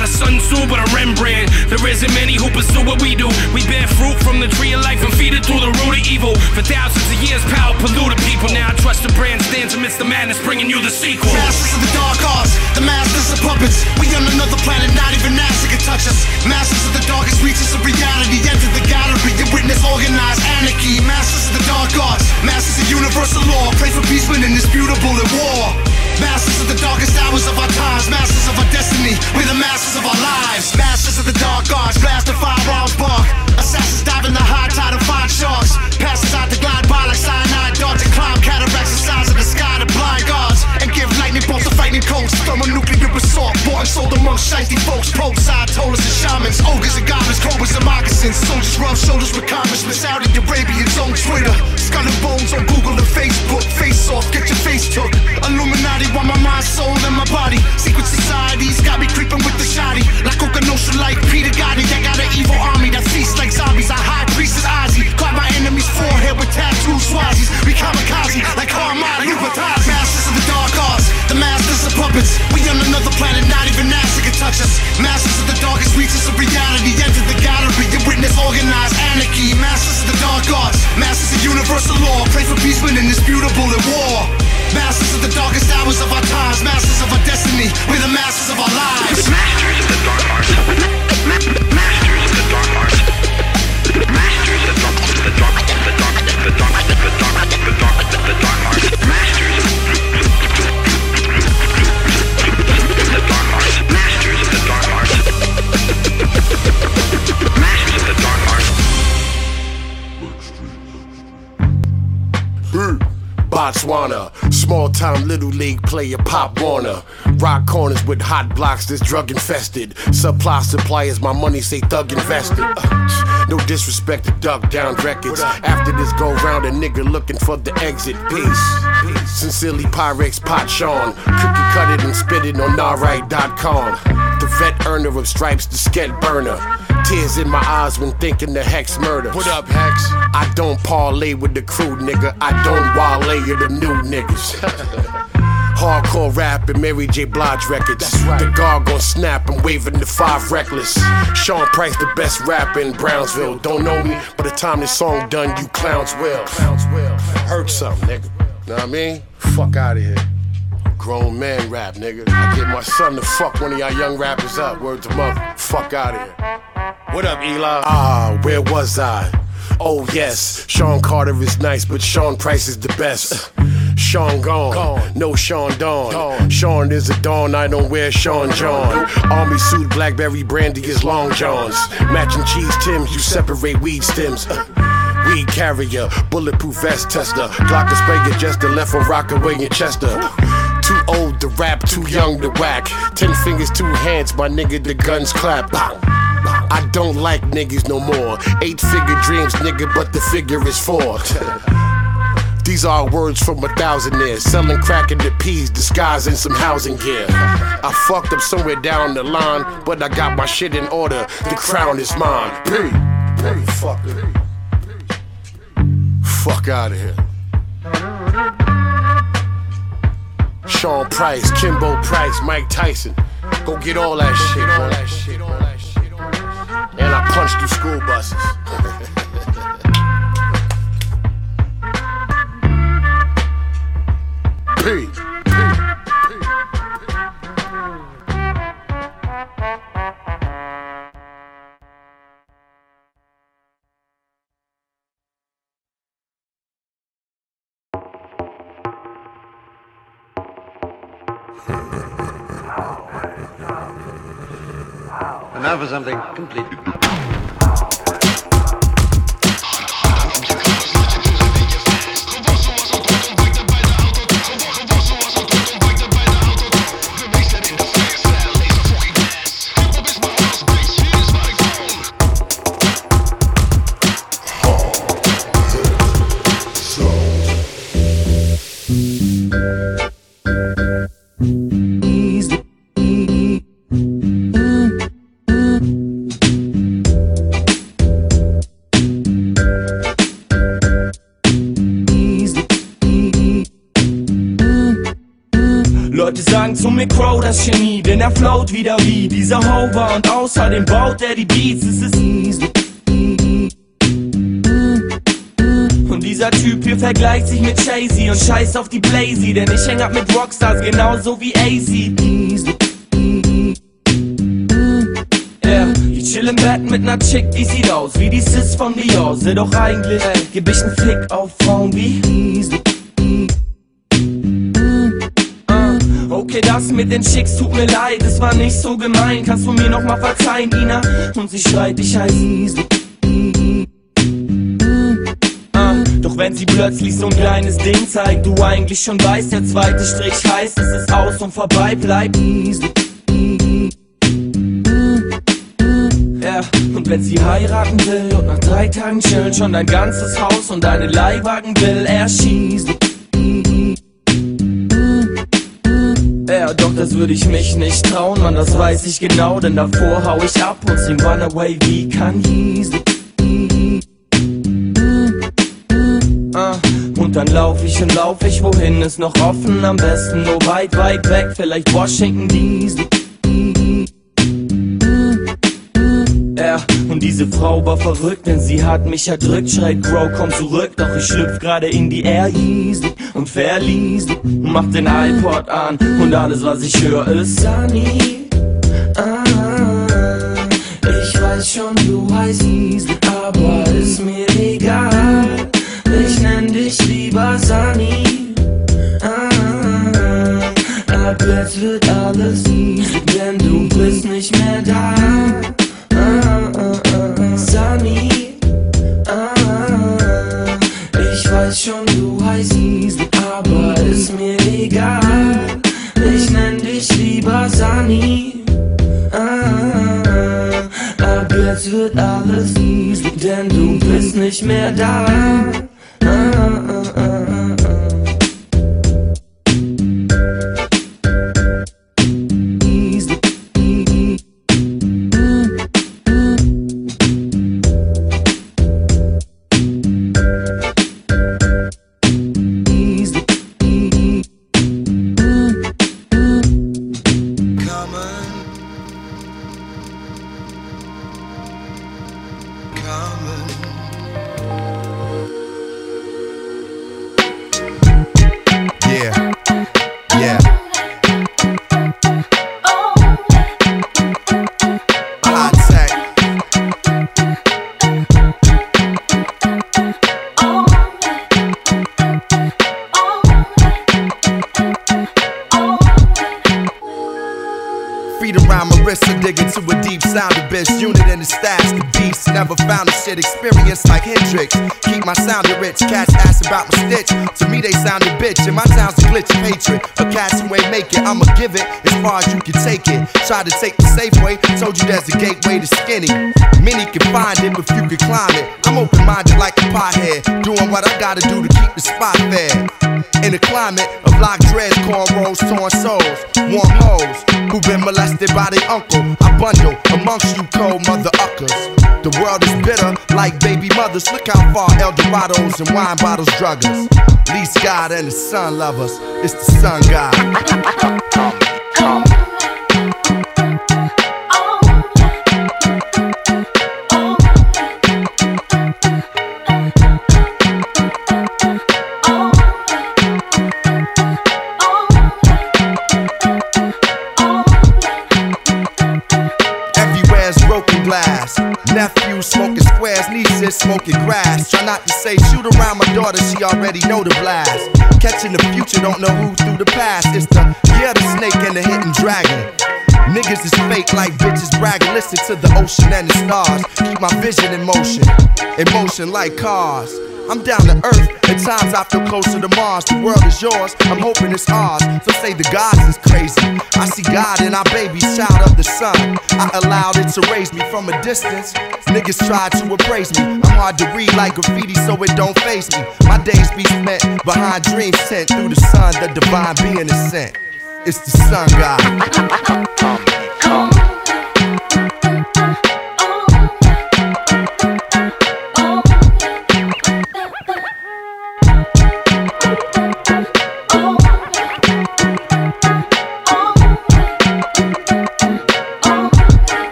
not a Sun Tzu, but a Rembrandt. There isn't many who pursue what we do. We bear fruit from the tree of life and feed it through the root of evil. For thousands of years, power polluted people. Now I trust the brand stands amidst the madness, bringing you the sequel. Masters of the dark arts, the masters of puppets. We on another planet, not even NASA can touch us. Masters of the darkest reaches of reality. Enter the gallery and witness organized anarchy. Masters of the dark arts, masters of universal law. Pray for peace when indisputable in war. Masters of the darkest hours of our times, masters of our destiny. We're the masters of our lives. Masters of the dark arts, blast the firearms bark. Assassins dive in the high tide and find sharks. Passes out to glide by like cyanide darts and climb cataracts the frightening coats. Thermonuclear assault, and sold amongst shiesty folks. Pope side tollers and shamans, ogres and goblins, cobras and moccasins. Soldiers rub shoulders with congressmen. Saudi Arabians on Twitter. Skull and bones on Google and Facebook. Face off, get your face took. Illuminati want my mind, soul, and my body. Secret societies got me creeping with the shoddy. Like Okanosha, like Peter Gotti. They got an evil army that feasts like zombies. I high priest is Ozzy. Caught my enemy's forehead with tattoo swazis. We kamikaze like Lupatazi. Masters of the dark arts, the masters of puppets. We on another planet, not even NASA can touch us. Masters of the darkest reaches of reality. Enter the gallery and witness organized anarchy. Masters of the dark arts, masters of universal law. Pray for peace when indisputable in war. Masters of the darkest hours of our times, masters of our destiny. We're the masters of our lives. Masters of the dark arts. Masters of the dark arts. Masters of the dark, the dark, the dark, the dark, the dark, the dark, the dark arts. Botswana, small town little league player Pop Warner. Rock corners with hot blocks that's drug infested. Supply suppliers, my money say thug invested. Uh, no disrespect to Duck Down Records. After this go round, a nigga looking for the exit. Peace. Sincerely, Pyrex Pot Sean. Cookie cut it and spit it on alright.com. The vet earner of stripes, the sket burner. Tears in my eyes when thinking the Hex murder. What up, Hex? I don't parlay with the crew, nigga. I don't wale of the new niggas. Hardcore rap and Mary J. Blige records. That's right. The guard gon' snap, I'm waving the five reckless. Sean Price, the best rapper in Brownsville. Don't know me, by the time this song done, you clowns will. Hurt something, nigga. Know what I mean? Fuck out of here. Grown man rap, nigga. I get my son to fuck one of y'all young rappers up. Word to mother. Fuck out of here. What up, Eli? Ah, where was I? Oh yes, Sean Carter is nice, but Sean Price is the best. Sean gone, no Sean Dawn. Sean is a dawn, I don't wear Sean John. Army suit, Blackberry brandy is long johns. Matching cheese Tims, you separate weed stems. Weed carrier, bulletproof vest tester. Glock sprayer, just the left from Rockaway in Chester. Too old to rap, too young to whack. Ten fingers, two hands, my nigga, the guns clap. I don't like niggas no more. Eight figure dreams, nigga, but the figure is four. These are words from a thousand years. Selling crack in the peas, disguising some housing gear. I fucked up somewhere down the line, but I got my shit in order. The crown is mine. P. P. Fuck out of here. Sean Price, Kimbo Price, Mike Tyson. Go get all that shit, all that shit, all that shit. And I punched through school buses. P. now for something completely. Wieder wie dieser Hover und außerdem baut er die Beats, es ist easy. Und dieser Typ hier vergleicht sich mit Jay-Z und scheißt auf die Blazy, denn ich häng ab mit Rockstars genauso wie AZ. Chill im Bett mit ner Chick, die sieht aus wie die Sis von Dior. Doch eigentlich, ey, geb ich nen Fick auf Frauen wie Easy. Okay, das mit den Chicks tut mir leid, es war nicht so gemein. Kannst du mir noch mal verzeihen, Ina? Und sie schreit, ich heiß Easy. Ah, Doch wenn sie plötzlich so ein kleines Ding zeigt, du eigentlich schon weißt, der zweite Strich heißt, es ist aus und vorbei, bleib easy. Ja, und wenn sie heiraten will und nach drei Tagen chillen schon dein ganzes Haus und deine Leihwagen will, er schießt. Ja, doch das würde ich mich nicht trauen, Mann, das weiß ich genau, denn davor hau ich ab und sing Runaway wie Kanye. Ah, und dann lauf ich und lauf ich, wohin ist noch offen? Am besten nur weit, weit weg, vielleicht Washington DC. Ja, und diese Frau war verrückt, denn sie hat mich erdrückt. Schreit, Bro, komm zurück, doch ich schlüpf gerade in die Air Yeezy und verlies. Mach den iPod an und alles, was ich höre, ist Sunny. Ah, ich weiß schon, du heißt Easy, aber ist mir egal. Ich nenn dich lieber Sunny. Ah, ab jetzt wird alles easy, denn du bist nicht mehr da. Jetzt wird alles easy, denn du bist nicht mehr da. Ah, ah, ah, ah. Stitch. To me, they sounded bitch. And my sound's glitch hatred. For cats who ain't make it, I'ma give it as far as you can take it. Try to take the safe way. Told you there's a gateway to skinny. Many can find it, but few can climb it. I'm open minded like a pothead. Doing what I gotta do to keep the spot fed. In a climate of locked dreads, cornrows, torn souls, warm hoes who've been molested by their uncle. I bundle amongst you cold mother uckers. The world is bitter like baby mothers. Look how far El Dorados and wine bottles drug us. Least God and the sun love us. It's the sun God. Glass. Nephew smoking squares, nieces smoking grass. Try not to say shoot around my daughter, she already know the blast. Catching the future, don't know who through the past. It's the yeah, the snake and the hidden dragon. Niggas is fake like bitches bragging. Listen to the ocean and the stars. Keep my vision in motion, in motion like cars. I'm down to earth. At times I feel closer to Mars. The world is yours. I'm hoping it's ours. So say the gods is crazy. I see God in our baby, child of the sun. I allowed it to raise me from a distance. Niggas try to appraise me. I'm hard to read like graffiti, so it don't face me. My days be spent behind dreams sent through the sun. The divine being is sent. It's the sun god.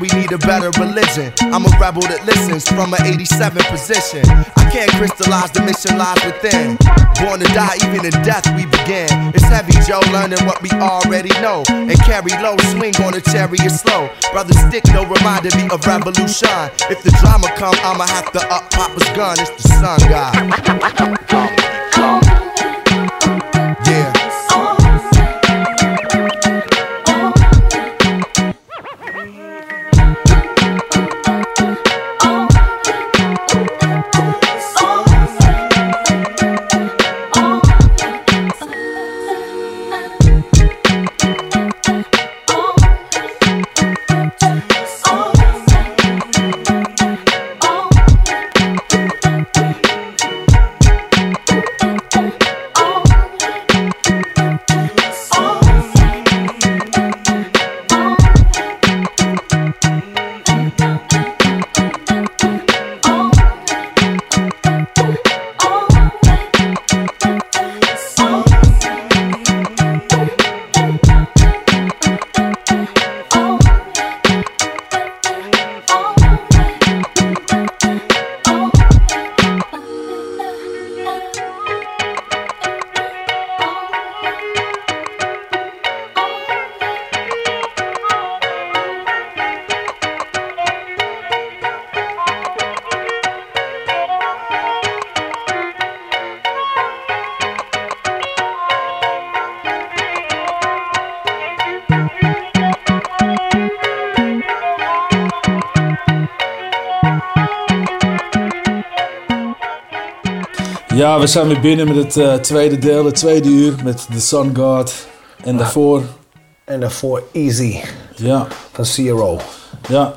We need a better religion. I'm a rebel that listens from an 87 position. I can't crystallize the mission lies within. Born to die, even in death we begin. It's heavy, Joe, learning what we already know. And carry low, swing on a chariot slow. Brother Stick, no reminded me of revolution. If the drama come, I'ma have to up Papa's gun. It's the sun god. We zijn weer binnen met het eh, tweede deel, het tweede uur met The Sun God. En daarvoor... En daarvoor Easy. Ja. Van Zero. Ja,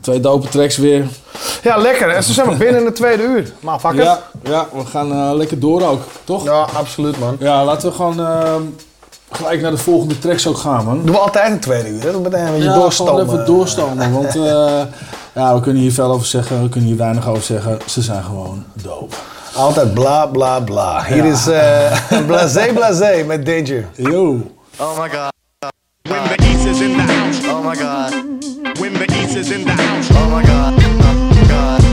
twee dope tracks weer. Ja, lekker. En ze zijn nog binnen in het tweede uur. Maar fuck it. Ja, ja, we gaan eh, lekker door ook, toch? Ja, absoluut man. Ja, laten we gewoon eh, gelijk naar de volgende tracks ook gaan, man. Doen we altijd een tweede uur. hè? Dat meteen een beetje ja, doorstomen. even doorstomen. Want eh, ja, we kunnen hier veel over zeggen, we kunnen hier weinig over zeggen. Ze zijn gewoon dope. Altijd bla bla bla. Hier Ja. is eh Blahzay Blahzay met Danger. Yo. Oh my god. When the East is in the house. Oh my god. When the East is in the house. Oh my god.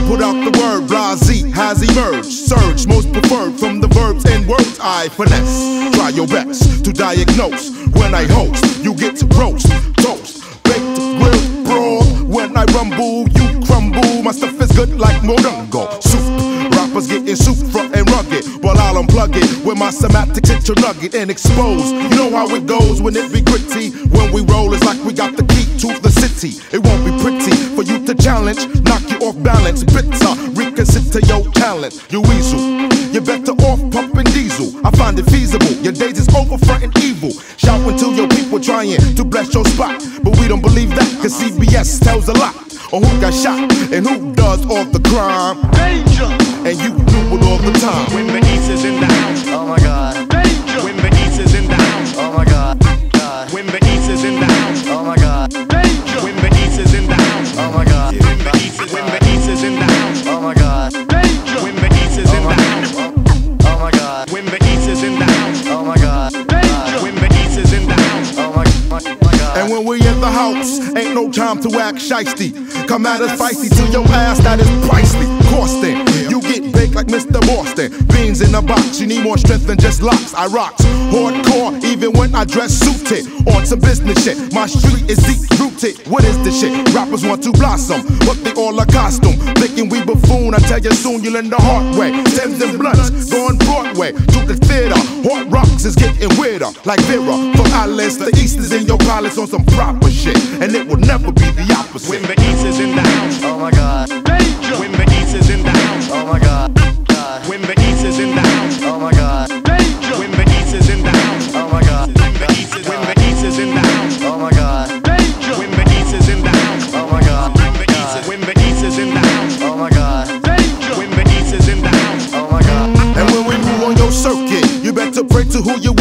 Put out the word, Blahzay has emerged. Surge, most preferred from the verbs and words I finesse. Try your best to diagnose. When I host, you get to roast, toast, baked, grilled, broad. When I rumble, you crumble. My stuff is good like Morongo. Soup. Rappers getting soup from and rugged. Well, I'll unplug it with my semantics into nugget and expose. You know how it goes when it be gritty. When we roll, it's like we got the key to the city. It won't be pretty for you to challenge, knock you off balance. Bitter, reconsider your talent. You weasel, you're better off pumping diesel. I find it feasible. Your days is over fronting evil. Shouting to your people trying to bless your spot. But we don't believe that, cause CBS tells a lot. On who got shot and who does all the crime. Danger! And you do it all the time. When the East is in the house. Oh my god. Danger. When the East is in the house. Oh my god. God. When the East is in the And when we in the house, ain't no time to act shisty. Come at us feisty to your ass, that is pricey. Costing, you get like Mr. Boston. Beans in a box, you need more strength than just locks. I rocks hardcore, even when I dress suited. On some business shit, my street is deep rooted. What is this shit? Rappers want to blossom, but they all a costume. Thinking we buffoon, I tell you soon you'll learn the hard way. Stems and blunts, going Broadway to the theater. Hard rocks is getting weirder, like Vera. From Alice, the East is in your palace on some proper shit, and it will never be the opposite. When the East is in the house. Oh my god. Danger. When the East is in the house. Oh my god. When the East is in the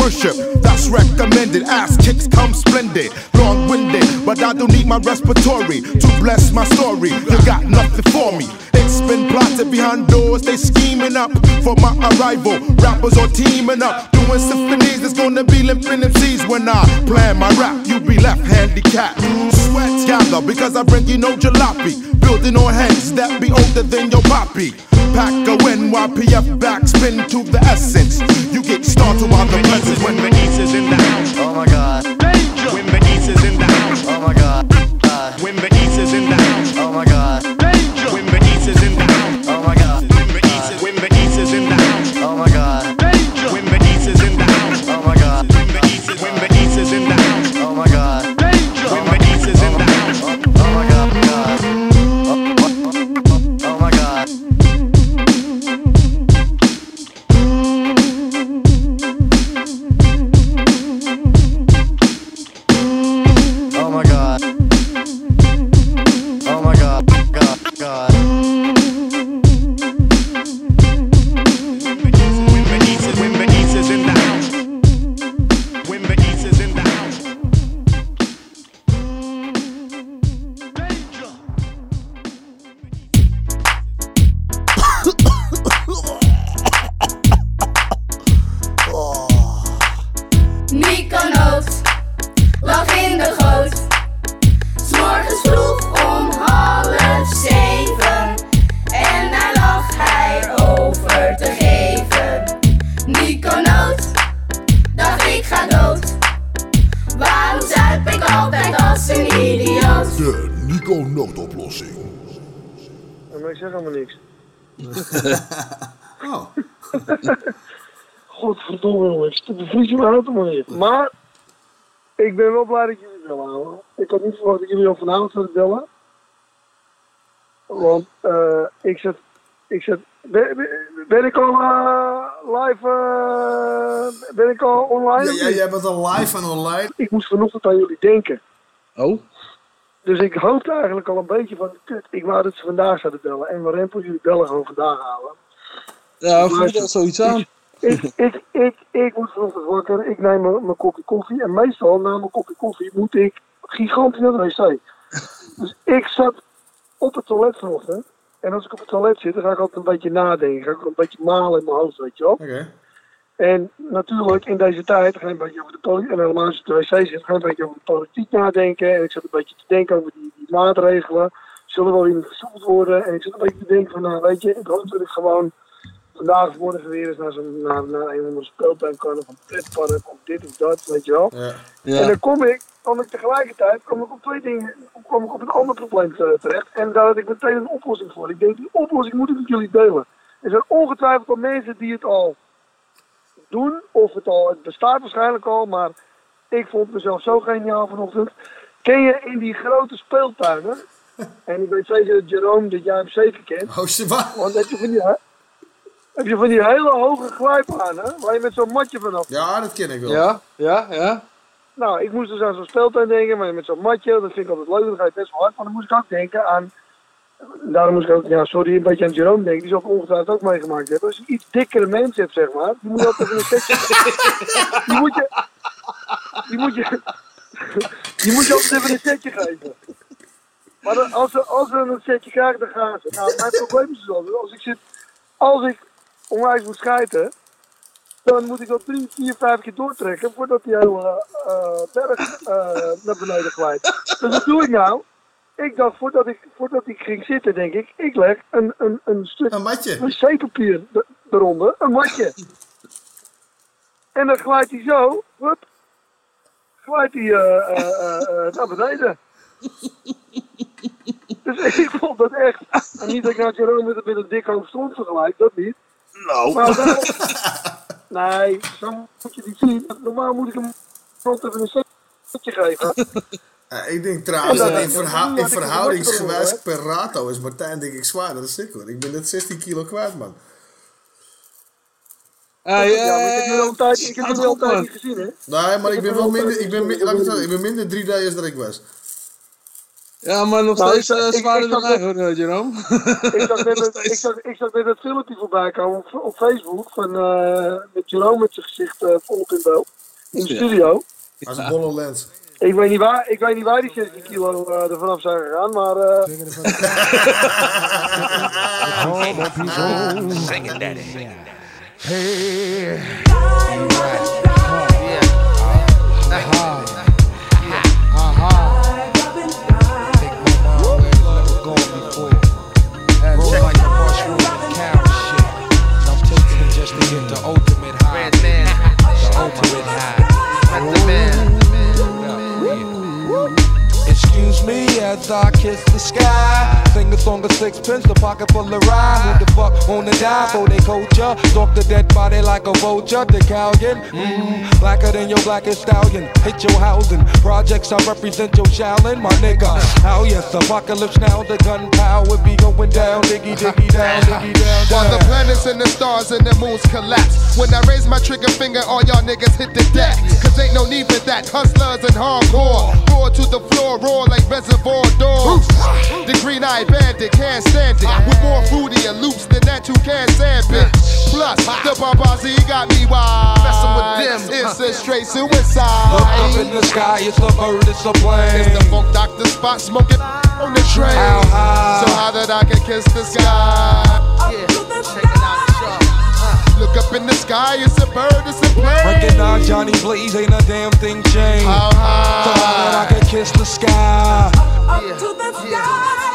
worship. That's recommended. Ass kicks come splendid. Long winded, but I don't need my respiratory to bless my story. You got nothing for me. It's been plotted behind doors, they scheming up for my arrival. Rappers are teaming up, doing symphonies. There's gonna be limping MCs when I plan my rap. You be left handicapped. Sweat gather because I bring you no jalopy. Building on heads that be older than your poppy. Pack a NYPF backspin to the essence. You get the present when the is in the je maar niet. Maar, ik ben wel blij dat jullie het bellen, ouwe. Ik had niet verwacht dat jullie al vanavond zouden bellen. Want, eh, ik zet, ik zet, ben, ben- ben ik al eh, live, eh, ben ik al online? Ja, jij bent al live en online. Ik moest vanochtend aan jullie denken. Oh? Dus ik hoopte eigenlijk al een beetje van, kut, ik wou dat ze vandaag zouden bellen. En mijn rempel, jullie bellen gewoon vandaag houden. Ja, voel dat zoiets aan. Ik, ik, ik, ik moet vanochtend wakker, ik neem mijn, mijn kopje koffie. En meestal na mijn kopje koffie moet ik gigantisch naar de wc. Dus ik zat op het toilet vanochtend. En als ik op het toilet zit, dan ga ik altijd een beetje nadenken. Ga ik een beetje malen in mijn hoofd, weet je wel. En natuurlijk in deze tijd ga je een beetje over de politiek, en helemaal als je op de wc zit, ga je een beetje over de politiek nadenken. En ik zat een beetje te denken over die, die maatregelen. Zullen wel weer versoepeld worden? En ik zat een beetje te denken van, nou weet je, ik hoop dat ik gewoon vandaag of morgen weer eens naar, zo'n, naar, naar een of andere speeltuin kan of een pretpark of dit of dat, weet je wel. Ja. En dan kom ik, kom ik tegelijkertijd kom ik op twee dingen, kom ik op een ander probleem te- terecht. En daar had ik meteen een oplossing voor. Ik denk, die oplossing moet ik met jullie delen. Er zijn ongetwijfeld al mensen die het al doen, of het al, het bestaat waarschijnlijk al, maar ik vond mezelf zo geniaal vanochtend. Ken je in die grote speeltuinen, en ik weet zeker dat Jerome dat jij hem zeker kent. Oh, ze wa- Want heb je van die, he- heb je van die hele hoge glijbanen, waar je met zo'n matje vanaf Ja, dat ken ik wel. Ja, ja, ja. nou, ik moest dus aan zo'n speeltuin denken, maar met zo'n matje, dat vind ik altijd leuk, dat ga je best wel hard. Maar dan moest ik ook denken aan, daarom moest ik ook, ja sorry, een beetje aan Jerome denken, die zal ongetwijfeld ook meegemaakt hebben. Als je iets dikkere mensen hebt, zeg maar, die moet je altijd even een setje, die moet je, die moet je, die moet je altijd even een setje geven. Maar dan, als, ze, als ze een setje krijgen, dan gaan ze. Nou, mijn probleem is dus altijd, als ik zit, als ik onwijs moet schijten, dan moet ik al drie, vier, vijf keer doortrekken voordat die hele eh, berg eh, naar beneden glijdt. Dus wat doe ik nou? Ik dacht, voordat ik, voordat ik ging zitten, denk ik, ik leg een, een, een stuk een matje. wc-papier er- eronder, een matje. En dan glijdt hij zo, hup, glijdt hij eh, naar beneden. Dus ik vond dat echt, en niet dat ik nou Jerome met, met een dik hoofd stond vergelijk, dat niet. Nou. Maar wel- nee, zo moet je niet zien. Normaal moet ik hem rond even een setje geven. Eh, ik denk trouwens, Ja, dat in, verha- verhoudingsgewijs per rato is Martijn denk ik zwaarder dan ik hoor. Ik ben net 16 kilo kwijt, man. ja, maar ik heb jullie al een tijd, ik heb houd jullie al op, een tijd man. niet gezien, hè? Nee, maar ik ben wel wel minder, ik ben, ik het zeggen, ik ben minder drie dagen dan ik was. Ja, maar nog Nou, steeds eh, ik- zwaarder dan mij dat- hoor, eh, Jerome. ik, zag net, het- ik, zag, ik zag net het filmpje voorbij komen op, op Facebook van uh, met Jerome met zijn gezicht eh, volop in beeld. In de Ja. studio. Als een bolle lens. Ik weet niet waar, ik weet niet waar die 16 kilo eh, er vanaf zijn gegaan, maar... eh Sing it, daddy. Hey. Excuse me as I kiss the sky. Sing a song of sixpence, the pocket full of rhyme. Who the fuck wanna die for their culture? Stalk the dead body like a vulture. The Calgon, mmm, blacker than your blackest stallion. Hit your housing. Projects I represent your shallin', my nigga. How yes, apocalypse now, the gunpowder be going down. Diggy, diggy, down, diggy, down, While the planets and the stars and the moons collapse. When I raise my trigger finger, all y'all niggas hit the deck. Cause ain't no need for that. Hustlers and hardcore. Roar to the floor, roar like reservoir dogs. The green eyed bandit can't stand it. With more fruity and loops than that, you can't stand it. Plus, the Bombazi got me wild. Messing with them, It's a straight suicide. Look up in the sky, it's a bird, it's a plane. It's the Funk Doctor Spock smoking on the train. How high? So high that I can kiss the sky. Yeah, check it out, Look up in the sky, it's a bird, it's a plane. Recognize Johnny Blaze, ain't a damn thing changed. How high? So high that I can kiss the sky. Up to the sky.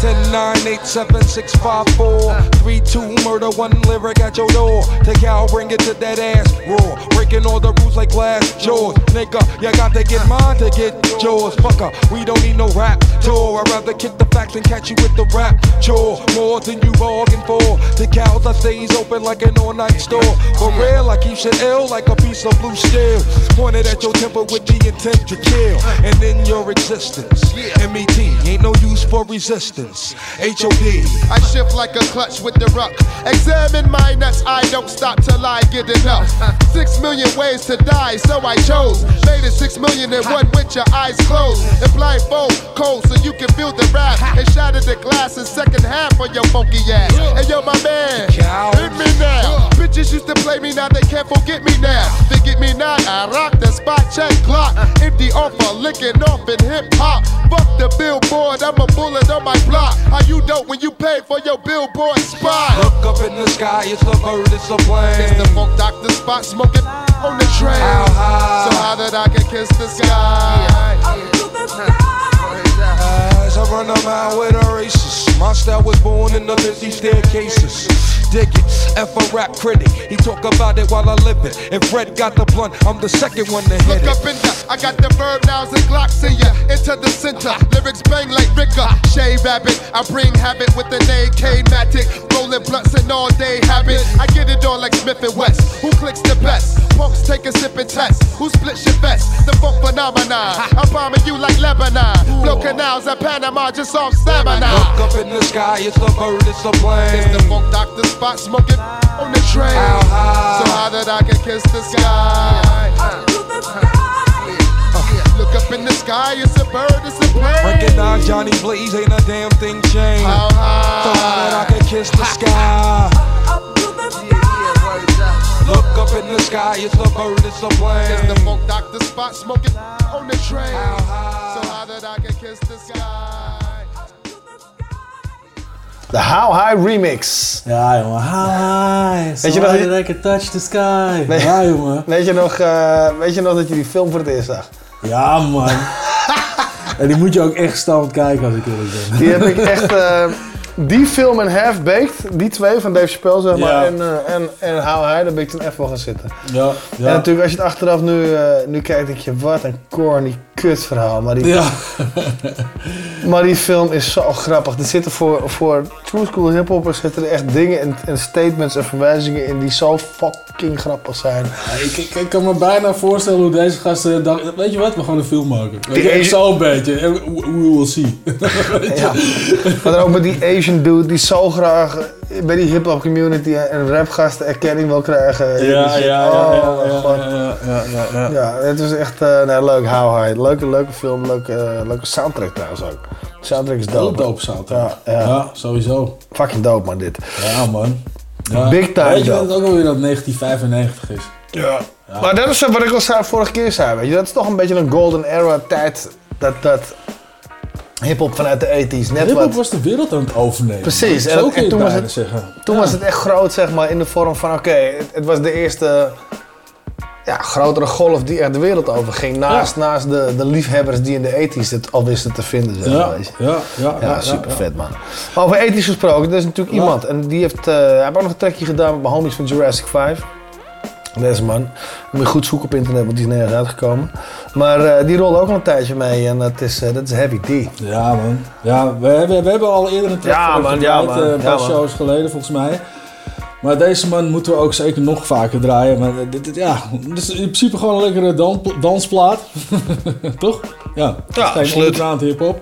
10, 9, 8, 7, 6, 5, 4, 3, 2, murder, one lyric at your door. Take out, bring it to that ass raw. Breaking all the rules like glass jaws. Nigga, you got to get mine to get yours. Fucker, we don't need no rap tour. I'd rather kick the facts and catch you with the rap chore. More than you bargained for. The cows, I stays open like an all night store. For real, I keep shit ill like a piece of blue steel. Pointed at your temper with the intent to kill. And in your existence, MET ain't no use for resistance. HOD. I shift like a clutch with the ruck. Examine my nuts, I don't stop till I get enough. Six million ways to die, so I chose. Made it six million and one with your eyes closed. And blindfold cold so you can feel the rap. And shatter the glass in second half of your funky ass. And yo, my man, hit me now. Bitches used to play me, now they can't forget me now. They get me not, I rock the spot check clock. Empty offer, licking off in hip hop. Fuck the billboard, I'm a bullet on my block. How you dope when you pay for your billboard spot? Look up in the sky, it's a bird, it's a plane. It's the Funk Doctor Spock smoking on the train. How high? So high that I can kiss the sky. As I run a mile with a racist. My style was born in the busy staircases. Dig it, F a rap critic. He talk about it while I live it. If Fred got the blunt, I'm the second one to hit Look it. up in the, I got the verb nouns and glocks in ya. Into the center, lyrics bang like Ricker. Shave Abbott, I bring habit with an AK Matic. Rolling blunts and all day habit. I get it on like Smith and West. Who clicks the best? Punks take a sip and test. Who splits your vest? The funk phenomenon. I'm bombing you like Lebanon. Blow canals at Panama just off stamina. Look up in the sky, it's a bird, it's a plane. It's the Funk Doctor Spock smoking on the train. How high? So high that I can kiss the sky. Uh, Look up in the sky, it's a bird, it's a plane. Recognize Johnny Blaze, ain't a damn thing changed. How high? So high that I can kiss the sky. Look up in the sky, it's a bird, it's a plane. It's the Funk Doctor Spock smoking on the train. So high that I can kiss the sky. De How High Remix. Ja, jongen. Hi. Weet je nog- that can touch the sky. Nee. Ja, jongen. Weet je, nog, eh, weet je nog dat je die film voor het eerst zag? Ja, man. en die moet je ook echt stand kijken als ik eerlijk ben. Die heb ik echt... eh, die film en Half Baked, die twee van Dave Chappelle zeg maar, Ja. en, eh, en, en How High, daar ben ik toen even wel gaan zitten. Ja, ja. En natuurlijk als je het achteraf nu, eh, nu kijkt, denk je, wat een corny kutverhaal. Maar die, Ja. maar die film is zo grappig. Er zitten voor, voor true school hiphoppers zitten er echt dingen en, en statements en verwijzingen in die zo fucking grappig zijn. Ja, ik, ik, ik kan me bijna voorstellen hoe deze gasten dachten, weet je wat, we gaan een film maken. Weet zo een beetje. We will see. Ja. Maar dan ook met die Asian dude die zo graag bij die hip-hop community en rapgasten erkenning wil krijgen. Ja, Oh, ja, ja, God. ja, ja, ja, ja. Ja, het is echt eh, nee, leuk. How High. Leuke, leuke film. Leuke, eh, leuke soundtrack trouwens ook. De soundtrack is Heel dope. dope soundtrack. Ja, ja. Ja, sowieso. Fucking dope man dit. Ja, man. Ja. Big time Weet je wat dope. het ook alweer dat 1995 is? Ja. Maar dat is wat ik al zei, vorige keer zei, weet je. Dat is toch een beetje een golden era tijd. Dat, dat hip-hop vanuit de 80s net Hip-hop wat... was de wereld aan het overnemen. Precies. En, toen, was het, zeggen. toen Ja. was het echt groot, zeg maar, in de vorm van, oké, het, het was de eerste ja, grotere golf die echt de wereld over ging. Naast, naast de, de liefhebbers die in de 80s het al wisten te vinden, zeg Ja, ja, ja, ja, super vet, man. Maar over 80s gesproken, er is natuurlijk iemand. En die heeft, eh, hij heeft ook nog een trekje gedaan met mijn homies van Jurassic 5. Deze man. Moet je goed zoeken op internet, want die is nergens uitgekomen. Maar eh, die rolde ook al een tijdje mee en dat is, eh, dat is Heavy D. Ja, man. Ja, we hebben, we hebben al eerder een track Ja, man, ja, man. een paar shows geleden, volgens mij. Maar deze man moeten we ook zeker nog vaker draaien. Maar dit, dit- ja, het is in principe gewoon een lekkere dan, dansplaat. Toch? Ja, Ja, geen absoluut. onderkraand hip-hop.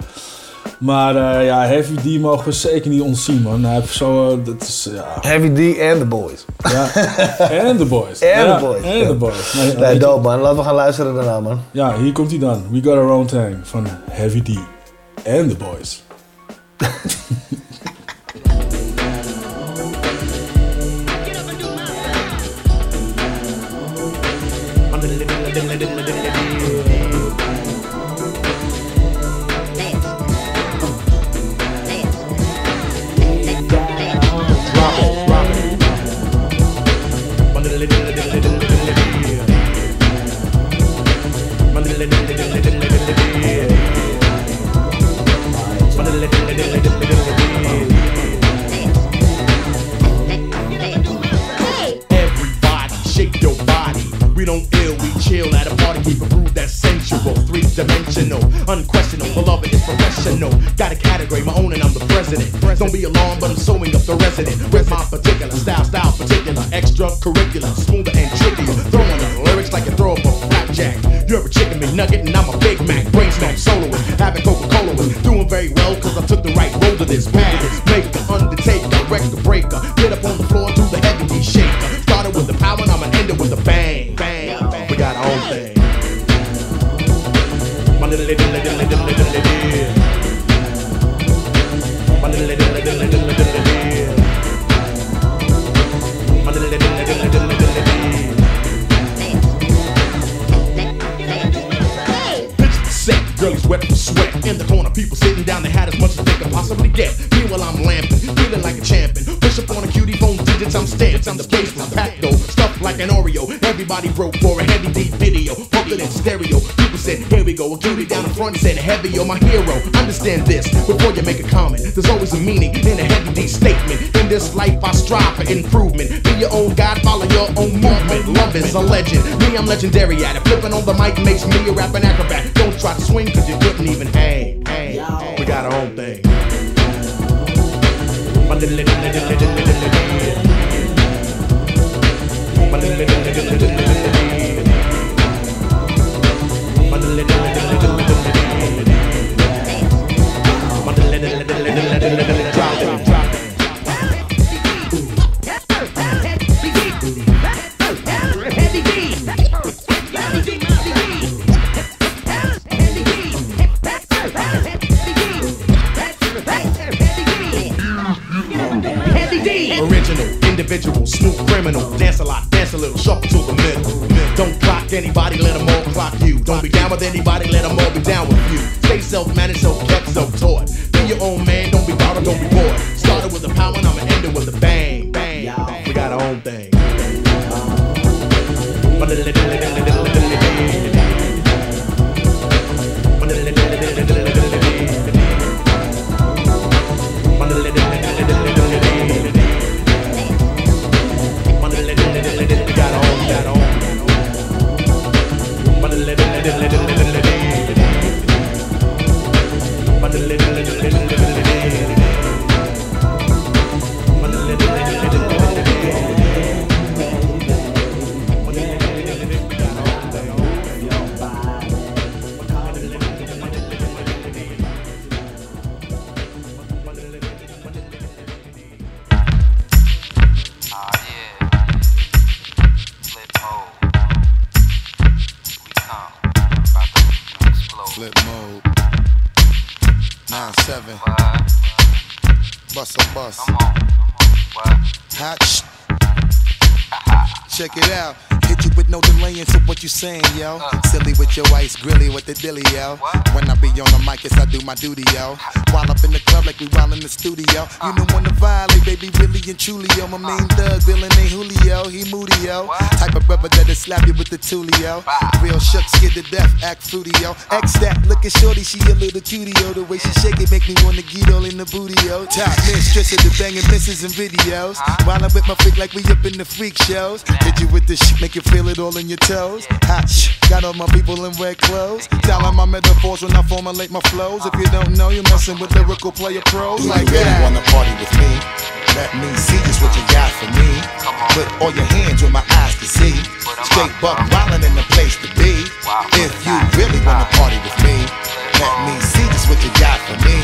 Maar eh, ja, Heavy D mogen we zeker niet ontzien, man. Hij heeft zo... eh, dat is, ja. Heavy D en de boys. Ja. En de boys. En Ja, de boys. En de boys. Nee, Nee, je- dope man. Laten we gaan luisteren daarna man. Ja, hier komt hij dan. We Got Our Own Thing van Heavy D. En de boys. Everybody, Heavy, you're my hero. Understand this before you make a comment. There's always a meaning in a heavy D statement. In this life, I strive for improvement. Be your own God, follow your own movement. Love is a legend. Me, I'm legendary at it. Flipping on the mic makes me a rapping so what you saying, yo? Silly with your ice, grilly with the dilly, yo. When I be on the mic, yes, I do my duty, yo. While up in the club like we while in the studio. You don't wanna violate, baby, really and truly, yo. My main thug, villain ain't Julio, he moody, yo. Type of brother that'll slap you with the tulio. Real shook, scared to death, act fruity, yo. X that, looking shorty, she a little cutie, yo. The way she shake it make me wanna get all in the booty, yo. Top mistress of the banging misses and videos. While I'm with my freak like we up in the freak shows. Hit you with the shit, make you feel it all in your toes. Hot got all my people in red clothes. Dialing my metaphors when I formulate my flows. If you don't know, you're messing with lyrical player pros Do like you really that. wanna party with me? Let me see just what you got for me. Put all your hands where my eyes can see. Straight buck wildin' in the place to be. If you really wanna party with me, let me see just what you got for me.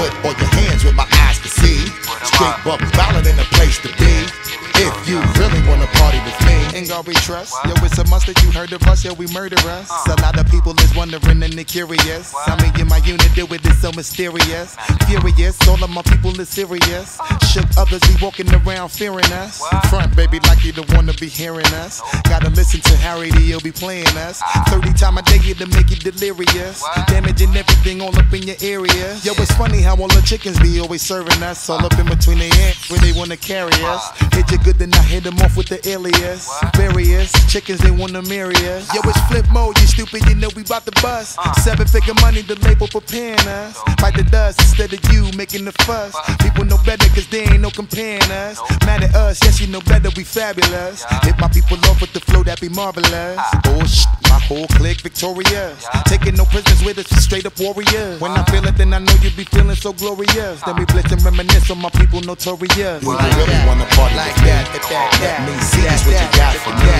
Put all your hands where my eyes can see. Straight buck wildin' in the place to be. If you really wanna party with me, Ain't God we trust. Yo, it's a must that you heard of us. Yo, we murder us. A lot of people is wondering and they curious. I me and my unit do it is so mysterious. Furious, all of my people is serious. Shook others be walking around fearing us. Front, baby, like you don't wanna be hearing us. Gotta listen to Harry, he'll be playing us. 30 time a day to make you delirious. Damaging everything all up in your area. Yo, it's funny how all the chickens be always serving us. All up in between their ends where they wanna carry us. Hit you good, then I hit them off with the alias. Various chickens, they wanna marry us. Yo, it's flip mode, you stupid, you know we bout to bust. Uh. Seven figure money, the label preparing us. Bite the dust instead of you making the fuss. People know better, cause they ain't no comparing us. Mad at us, yes, you know better, we fabulous. Hit my people off with the flow, that be marvelous. Ah. Oh, shit, my whole clique victorious. Taking no prisoners with us, straight up warriors. When I uh. feel it, then I know you be feeling so glorious. Then we ah. blitz and reminisce on my people notorious. Do you really wanna party with me? Let me see just what you got for me.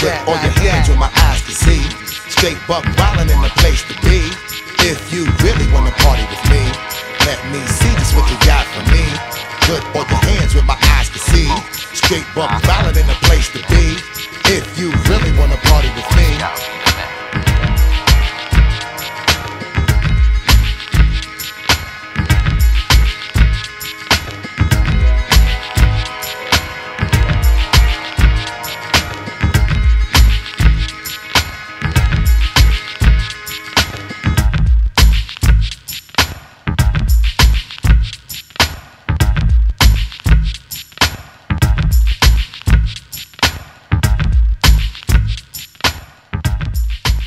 Put all your hands where my eyes can see. Straight buck wildin' in the place to be. If you really wanna party with me, let me see just what you got for me. Put all your hands where my eyes can see. Straight buck wildin' in the place to be. If you really wanna party with me.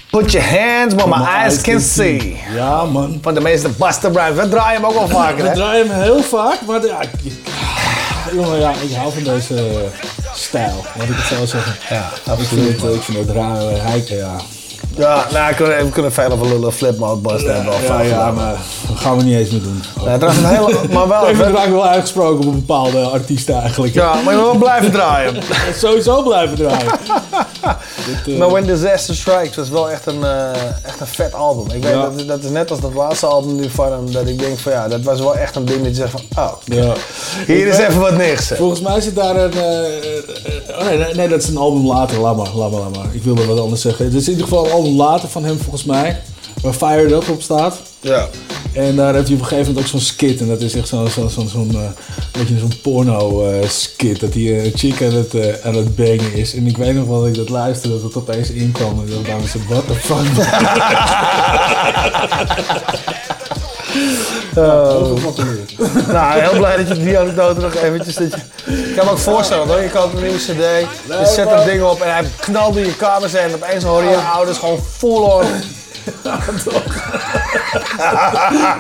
Put your hands where my eyes can see. Ja, man. Van de meeste Buster Rhymes. We draaien hem ook wel vaker, We hè? draaien hem heel vaak, maar ja, ik, jongen, ja, ik hou van deze stijl, laat ik het zo zeggen. Ja, Ik vind het, eh, ik vind het raar, eh, Heike, ja. Ja, nou, we kunnen, we kunnen veel over lullen. Flipmode, hebben al Ja, vaak ja, gedaan. maar dat gaan we niet eens meer doen. Nee, het een hele... Maar wel... Wel uitgesproken op bepaalde artiesten eigenlijk. Ja, maar je moet wel blijven draaien. Sowieso blijven draaien. Dit, eh, Maar When Disaster Strikes was wel echt een, eh, echt een vet album. Ik weet, Ja. dat, is- dat is net als dat laatste album nu van hem, dat ik denk van ja, dat was wel echt een ding dat je zegt van, oh, Ja. hier is even wat niks. Volgens mij zit daar een. eh, oh nee, nee, nee, dat is een album later. Laat maar, laat maar, laat maar. Ik wilde wat anders zeggen. Het is in ieder geval een album later van hem, volgens mij. Waar Fired Up op staat. Ja. En daar heeft hij op een gegeven moment ook zo'n skit. En dat is echt zo'n zo, zo, zo'n eh, beetje zo'n porno eh, skit. Dat hij eh, een chick aan het, eh, aan het bangen is. En ik weet nog wel dat ik dat luisterde, dat het opeens inkwam. En dat dacht ik, what the fuck. Oh. nou, heel blij dat je die anekdote nog eventjes... Dat je, ik kan me ook voorstellen hoor, je koopt een nieuwe cd, je zet dat ding op en hij knalt in je kamer en opeens hoor je je ouders gewoon full on...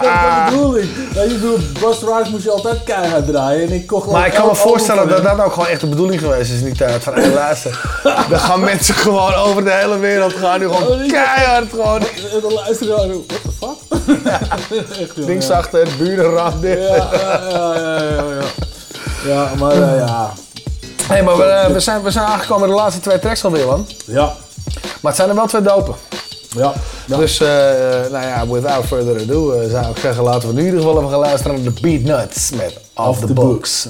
dat bedoel ik. Ja, je Buster Rhymes moest je altijd keihard draaien. En ik kocht Maar ik kan me voorstellen dat dat ook gewoon echt de bedoeling geweest is in die tijd. Van, hey, luister, dan gaan mensen gewoon over de hele wereld gaan nu gewoon keihard gewoon... En dan luisteren Echt, joh, Links ja. achter, burenrand dit. Ja, ja, ja, ja, ja, ja. Maar eh, ja. Hey, maar we, eh, we, zijn, we zijn aangekomen bij de laatste twee tracks alweer, man. Ja. Maar het zijn er wel twee dopen. Ja. Dus, eh, nou ja, without further ado, zou ik zeggen, laten we nu in ieder geval even gaan luisteren naar de Beat Nuts met Off, the, Books.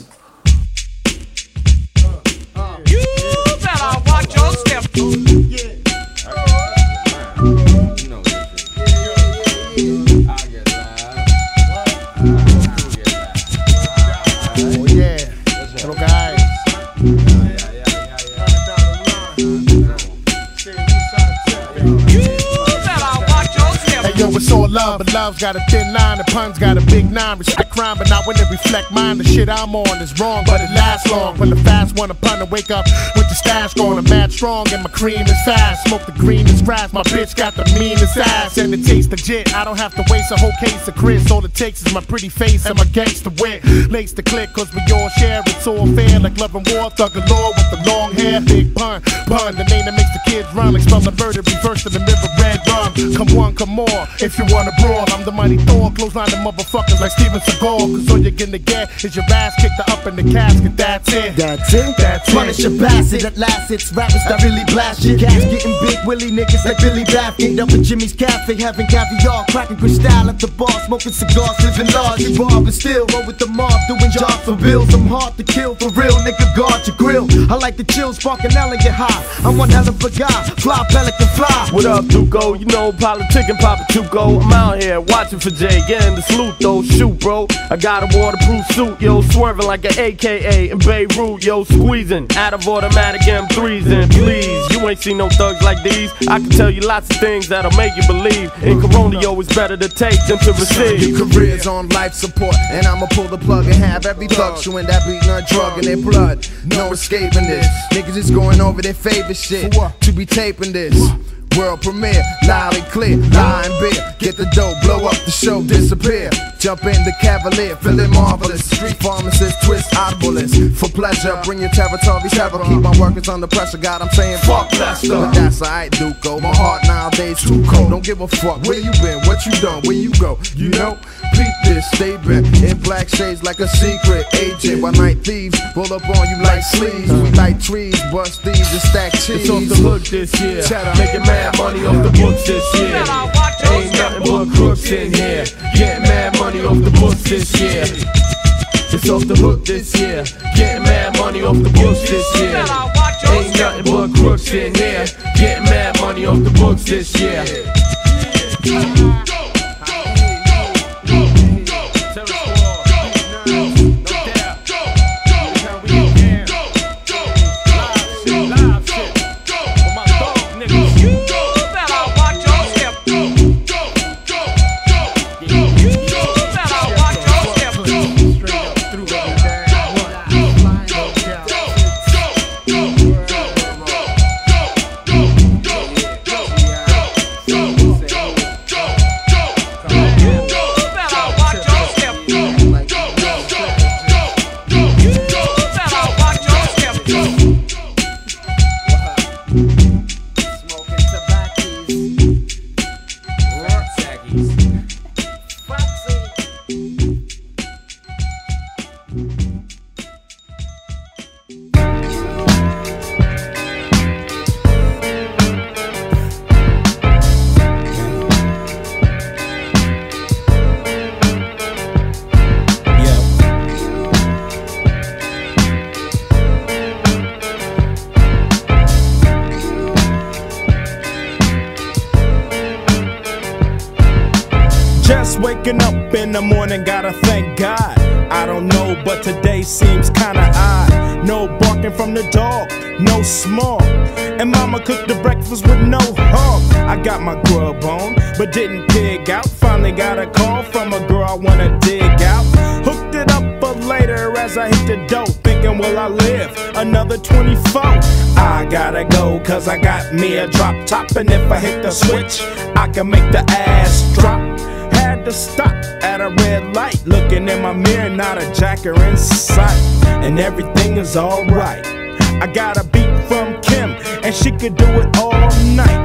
Love, but love's got a thin line, and puns got a big nine. Respect crime, but not when it reflect mine. The shit I'm on is wrong, but it lasts long. When the fast one upon to wake up with the stash going, I'm mad strong, and my cream is fast. Smoke the greenest grass, my bitch got the meanest ass, and it tastes legit. I don't have to waste a whole case of Cris. All it takes is my pretty face and my gangster wit. Lace the click, cause we all share it's all fair. Like love and war, thug galore with the long hair. Big pun, pun, the name that makes the kids run. Like spell the murder, reverse to the mirror, red rum. Come one, come more. If you wanna brawl, I'm the mighty Thor. Close line the motherfuckers like Steven Seagal. Cause all you're gonna get is your ass kicked up in the casket. That's it. That's it. That's it. Punish a bastard at last. It's rappers that really blast shit. Gas getting big willy niggas like Billy Baffin. Up at Jimmy's Cafe, having caviar, cracking crystal at the bar, smoking cigars, living large. You bar, but still roll with the mob, doing jobs for bills. I'm hard to kill for real, nigga. Guard your grill. I like the chill, sparking elegant high. I'm one hell of a guy, fly pelican fly. What up, Duco? You know, politic and Papa Chuco. I'm out here watching for Jay, getting the salute though. Shoot, bro. I got a waterproof suit, yo, swerving like an AKA in Beirut, yo, squeezing out of automatic M3s. And please, you ain't seen no thugs like these. I can tell you lots of things that'll make you believe. In Corona, yo, it's better to take than to receive. Your career's on life support, and I'ma pull the plug and have every thug chewing that beating a drug in their blood. No escaping this. Niggas is going over their favorite shit to be taping this. World premiere, loud and clear, lying beer. Get the dough, blow up the show, disappear. Jump in the cavalier, feeling marvelous. Street pharmacist, twist oddbalist. For pleasure, bring your territory terror. Keep my workers under pressure. God, I'm saying fuck Lester. But that's alright, Duco. My heart nowadays too cold. Don't give a fuck where you been, what you done, where you go. You know, peep this, stay back. In black shades like a secret agent. While night thieves roll up on you like sleeves. We like trees, bust thieves and stack cheese. It's off the hook this year. Making mad money off the books this year. Ain't nothing but crooks in here. Getting mad money off the books this year. It's off the hook this year. Getting mad money off the books this year. Ain't nothing but crooks in here. Getting mad money off the books this year. Didn't pig out. Finally got a call from a girl I wanna dig out. Hooked it up for later as I hit the dope. Thinking, will I live another 24? I gotta go, cause I got me a drop top. And if I hit the switch, I can make the ass drop. Had to stop at a red light, looking in my mirror, not a jacker in sight. And everything is alright. I got a beat from Kim, and she could do it all night.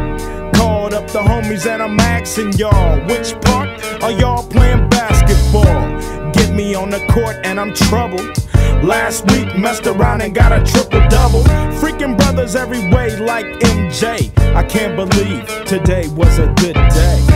Up the homies, and I'm asking y'all, which part are y'all playing basketball? Get me on the court, and I'm troubled. Last week, messed around and got a triple double. Freaking brothers every way, like MJ. I can't believe today was a good day.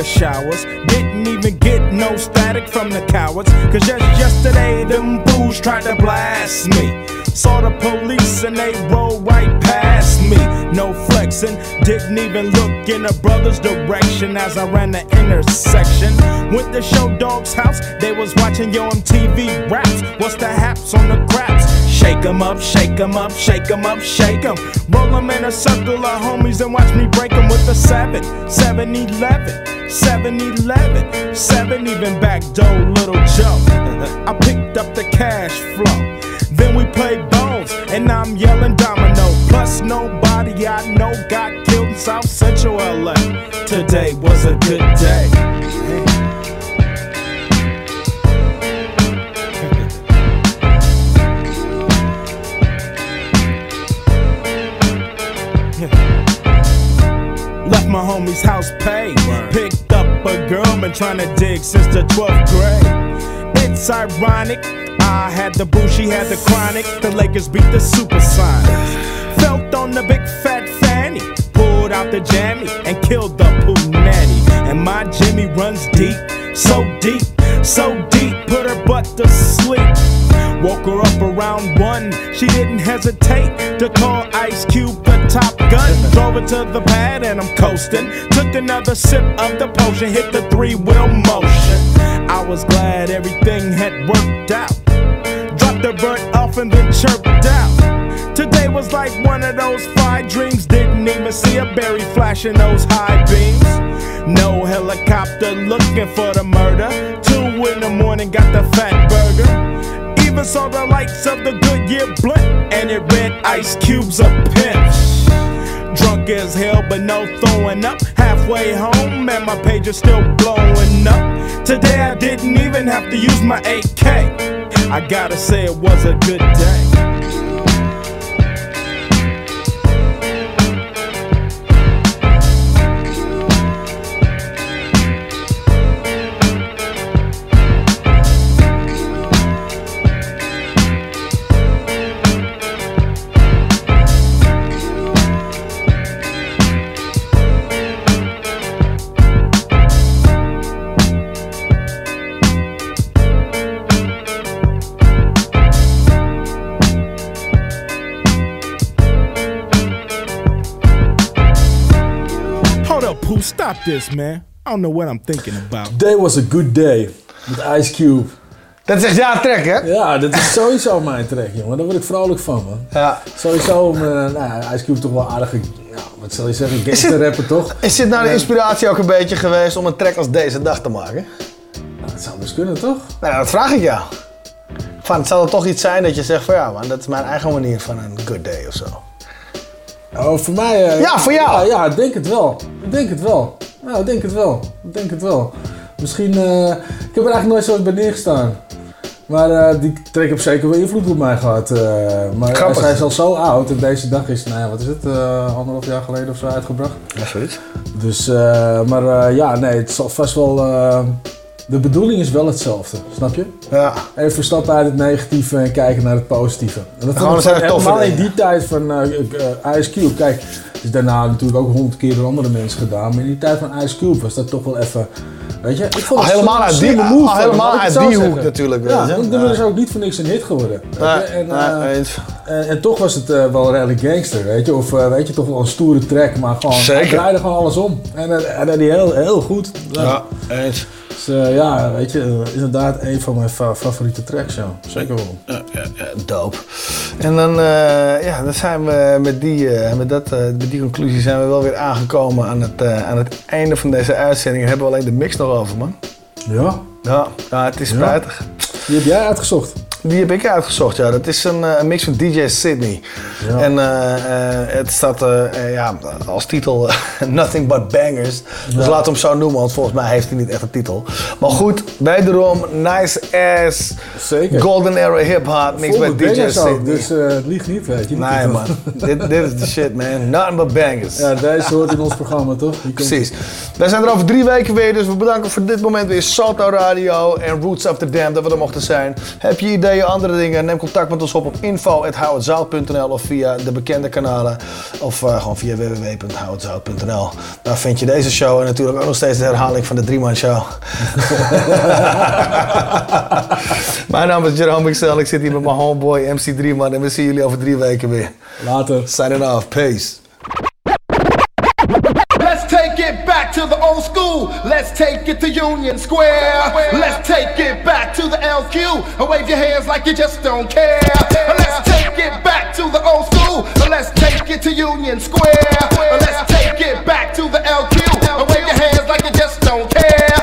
The showers. Didn't even get no static from the cowards. Cause just yesterday, them booze tried to blast me. Saw the police and they rolled right past me. No flexing, didn't even look in a brother's direction as I ran the intersection. Went to Short Dog's house, they was watching yo MTV raps. What's the haps on the craps? Shake 'em up, shake 'em up, shake 'em up, shake 'em. Roll 'em in a circle of homies and watch me break 'em with a 7, 7 11, 7 11, 7 even back door, little Joe. I picked up the cash flow. Then we played bones, and I'm yelling domino. Plus, nobody I know got killed in South Central LA. Today was a good day. Left my homie's house paid. Picked up a girl, been trying to dig since the 12th grade. It's ironic. I had the boo, she had the chronic. The Lakers beat the Supersonics. Felt on the big fat fanny. Pulled out the jammy and killed the poo nanny. And my Jimmy runs deep, so deep, so deep. Put her butt to sleep. Woke her up around one. She didn't hesitate to call Ice Cube the top gun. Drove her to the pad and I'm coasting. Took another sip of the potion, hit the three wheel motion. I was glad everything had worked out. The bird off and then chirped out. Today was like one of those five dreams. Didn't even see a berry flashing those high beams. No helicopter looking for the murder. Two in the morning, got the Fatburger. Even saw the lights of the Goodyear blunt, and it read Ice Cube's a pimp. Drunk as hell, but no throwing up. Halfway home, and my page is still blowing up. Today I didn't even have to use my AK. I gotta say, it was a good day. Stop this, man. I don't know what I'm thinking about. Day was a good day. Met Ice Cube. Dat is echt jouw track, hè? Ja, dat is sowieso mijn track, jongen. Daar word ik vrolijk van, man. Ja. Sowieso, eh, nou, ja, Ice Cube is toch wel aardige, ja, wat zal je zeggen, gangster rapper, toch? Is dit nou de inspiratie ook een beetje geweest om een track als deze dag te maken? Nou, dat zou dus kunnen, toch? Nou, dat vraag ik jou. Van, het zal er toch iets zijn dat je zegt van ja, man, dat is mijn eigen manier van een good day of zo. Oh, voor mij... eh, Ja, voor jou. Ja, ja, ik denk het wel. Ik denk het wel. Ja, ik denk het wel. Ik denk het wel. Misschien... eh, ik heb er eigenlijk nooit zo eens bij neergestaan. Maar eh, die track heeft zeker wel invloed op mij gehad. eh, maar Grappig. hij is al zo oud en deze dag is, nou ja, wat is het, anderhalf jaar geleden of zo uitgebracht. Ja, zoiets. Dus, maar ja, nee, het zal vast wel. de bedoeling is wel hetzelfde, snap je? Ja. Even stappen uit het negatieve en kijken naar het positieve. En dat Gewoon echt toffe helemaal in die tijd van Ice Cube. Kijk, is daarna natuurlijk ook honderd keer door andere mensen gedaan. Maar in die tijd van Ice Cube was dat toch wel even. Weet je, ik vond Al het helemaal uit die- al move helemaal uit die hoek zeggen. natuurlijk, Ja, want dan Ja. is ook niet voor niks een hit geworden. je. En, eh, en, en toch was het eh, wel redelijk gangster, weet je. Of eh, weet je, toch wel een stoere track, maar gewoon, Zeker. draaide gewoon alles om. En hij deed die heel, heel goed. Ja, eens. Dus eh, ja, weet je, eh, inderdaad een van mijn fa- favoriete tracks, ja. Zeker wel. Ja, dope. En dan, eh, ja, dan zijn we met die, met, dat, met die conclusie zijn we wel weer aangekomen aan het, aan het einde van deze uitzending. Hebben we alleen de mix nog over, man. Ja? Ja, ja het is Ja. spijtig. Die heb jij uitgezocht? Die heb ik uitgezocht, ja. Dat is een, eh, een mix van DJ Sydney. Ja. En eh, eh, het staat ja, als titel Nothing But Bangers. Dus Ja. laat hem zo noemen, want volgens mij heeft hij niet echt een titel. Maar goed, wederom, nice ass, Zeker. golden era hip-hop, mixed Vol bij met DJ ook, Sydney. dus het liegt niet, weet je. Nee man, dit, dit is de shit man. Nothing but bangers. Ja, deze hoort in ons programma, toch? Die Precies. Wij zijn er over drie weken weer, dus we bedanken voor dit moment weer Salto Radio en Roots of the Dam dat we er mochten zijn. Heb je idee ideeën, andere dingen, neem contact met ons op op info.houhetzout.nl of via de bekende kanalen. Of eh, gewoon via www.houhetzout.nl. Daar vind je deze show en natuurlijk ook nog steeds de herhaling van de Drieman Show. Mijn naam is Jerome Mixel, ik zit hier met mijn homeboy MC Drieman en we zien jullie over drie weken weer. Later. Signing off, peace. To the old school. Let's take it to Union Square. Let's take it back to the LQ. And wave your hands like you just don't care. Let's take it back to the old school. Let's take it to Union Square. Let's take it back to the LQ. And wave your hands like you just don't care,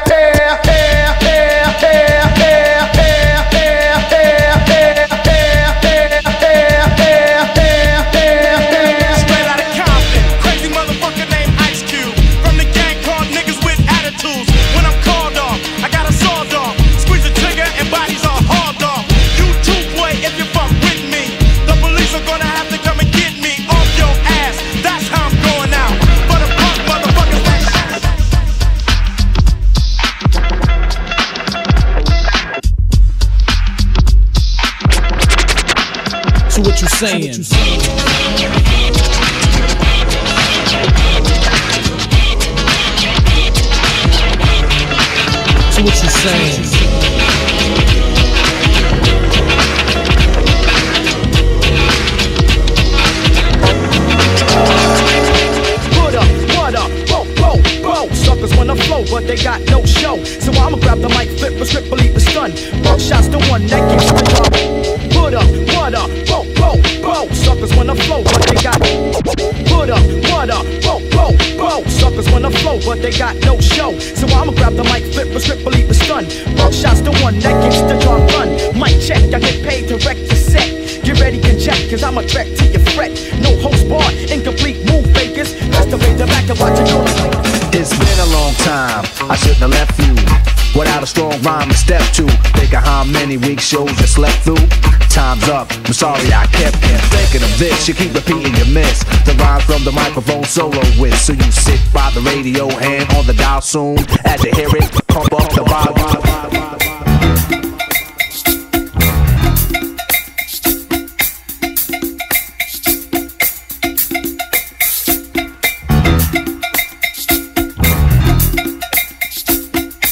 many week shows you slept through. Time's up, I'm sorry I kept thinking of this. You keep repeating your miss. The rhyme from the microphone solo with. So you sit by the radio and on the dial soon. As you hear it, pump up the volume.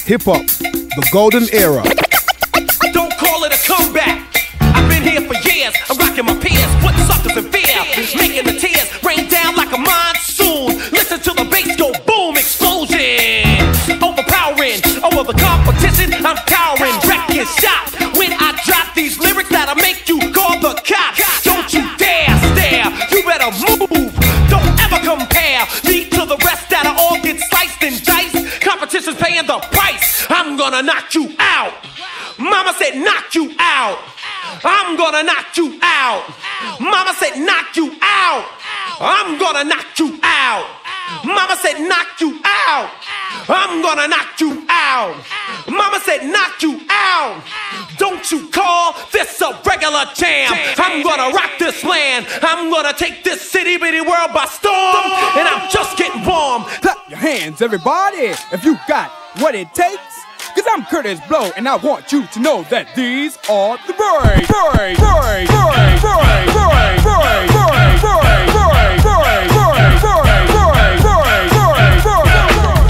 Hip hop, the golden era. Clap hands, everybody, if you got what it takes. Cause I'm Kurtis Blow, and I want you to know that these are the break.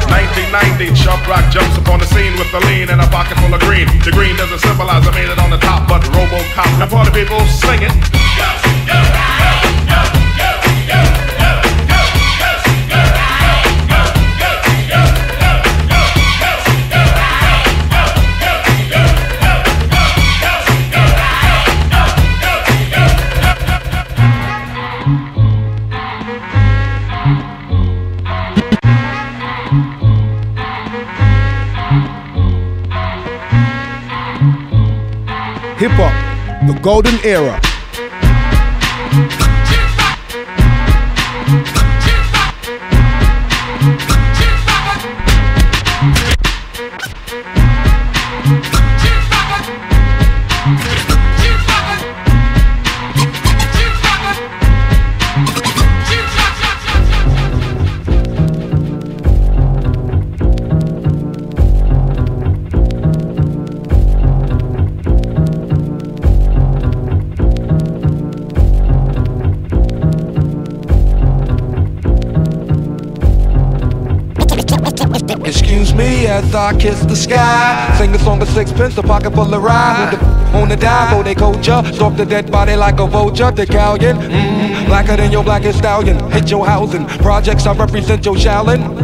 1990, Sharp Rock jumps upon the scene with the lean and a pocket full of green. The green doesn't symbolize I made it on the top, but Robocop. Now party people sing it. Hip golden era. I kiss the sky. Sing a song of sixpence, a pocket full of rye. The on the dive, oh, they culture. Stalk the dead body like a vulture. The Callion, mm, blacker than your blackest stallion. Hit your housing. Projects, I represent your Shaolin.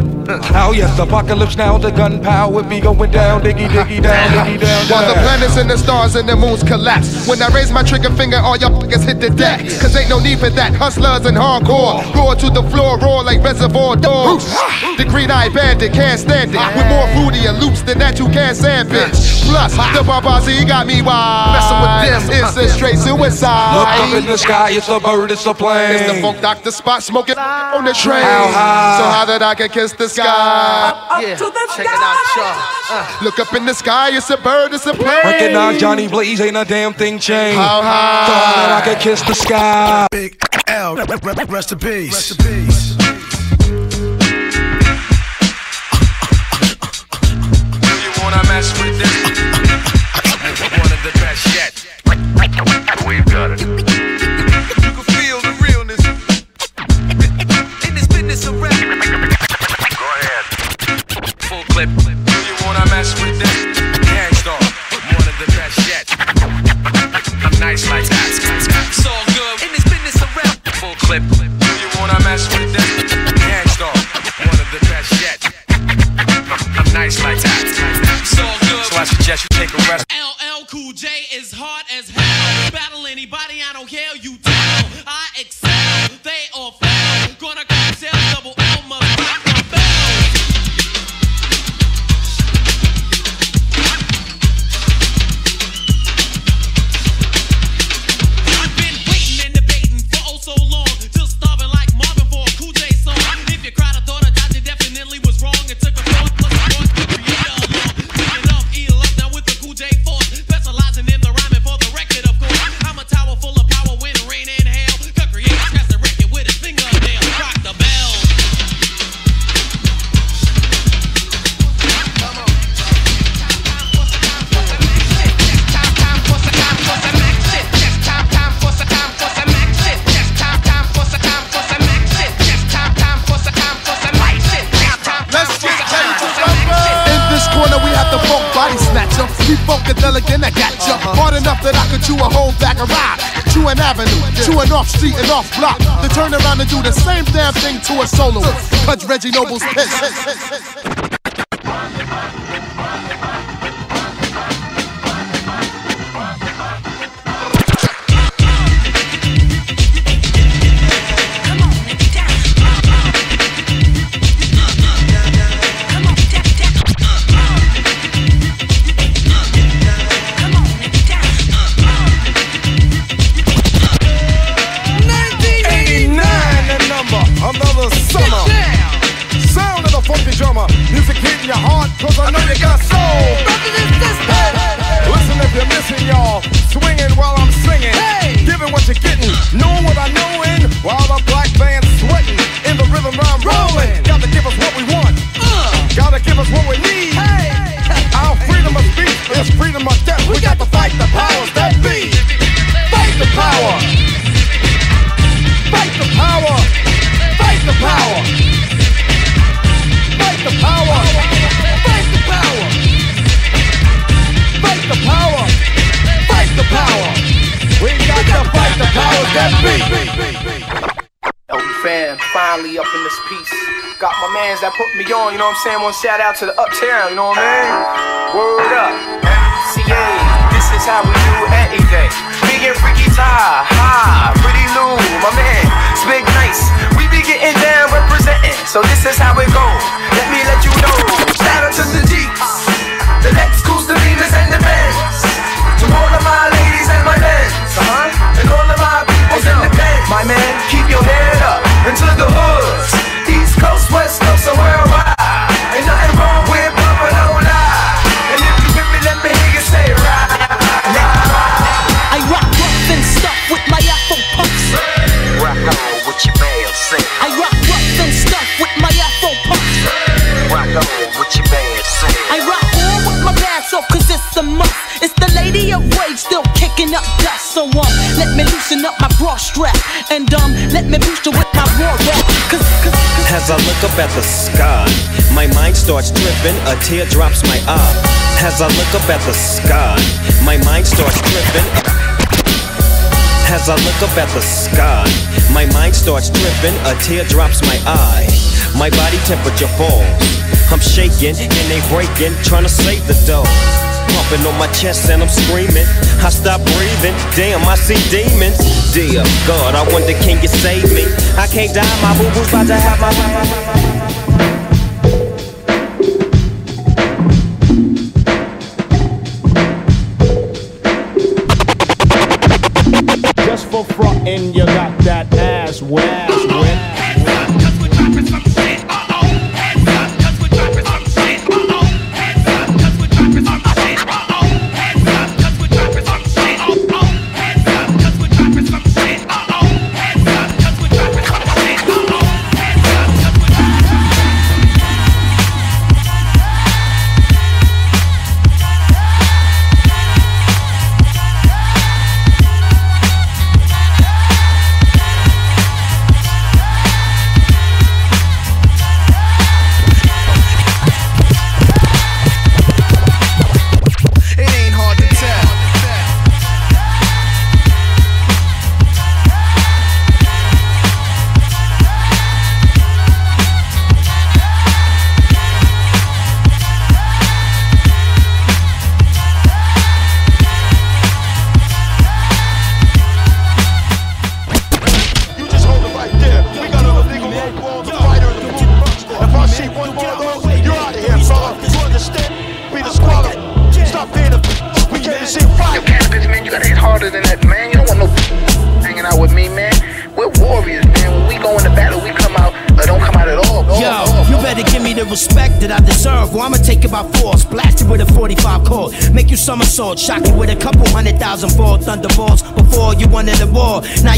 Oh yes, apocalypse now, the gunpowder be going down, diggy diggy down, diggy down, While the planets and the stars and the moons collapse. When I raise my trigger finger, all y'all hit the deck. Cause ain't no need for that. Hustlers and hardcore. Roar to the floor, roar like reservoir dogs. The green eye bandit can't stand it. With more fruity and loops than that, you can't stand, bitch. Plus, the Barbazi got me wild. Messing with them, it's a straight suicide. Look up in the sky, it's a bird, it's a plane. It's the Funk Doctor Spock smoking on the train. How high? So how that I can kiss the sky? yeah, check it out, y'all. Uh. Look up in the sky, it's a bird, it's a plane. Recognize Johnny Blaze, ain't a damn thing changed. How high? So how that I can kiss the sky. Big L, rest in peace. Rest in peace. Hard enough that I could chew a whole bag of rock. Chew an avenue, chew an off street and off block. To turn around and do the same damn thing to a soloist. Cut Reggie Noble's piss. To fight that be! Yo, fam, finally up in this piece. Got my mans that put me on, you know what I'm saying? One shout out to the uptown, you know what I mean? Word up. MCA, this is how we do anything. Big and freaky tie, ha, pretty Lou, my man. It's big nice. We be getting down representing. So this is how it goes. Let me let you know. Up into the hoods. East Coast, West Coast, so worldwide. Ain't nothing wrong with bumping on live. And if you with me, let me hear you say right. I rock rough and stuff with my Afro puffs. Rock on with your man, say. I rock rough and stuff with my Afro puffs. Rock on with your man, say. I rock on with my mask off cause it's a must. It's the lady of rage still kicking up dust. So um, let me loosen up my bra strap. Um, let me boost her with my rap. Cause, cause, cause As I look up at the sky, My mind starts tripping, a tear drops my eye. As I look up at the sky, my mind starts tripping. As I look up at the sky, my mind starts tripping, a tear drops my eye. My body temperature falls. I'm shaking and they breaking, trying to save the dough. Pumping on my chest and I'm screaming. I stop breathing. Damn, I see demons. Dear God, I wonder can you save me? I can't die, my boo boo's about to have my. Just for frontin', you got that ass wet.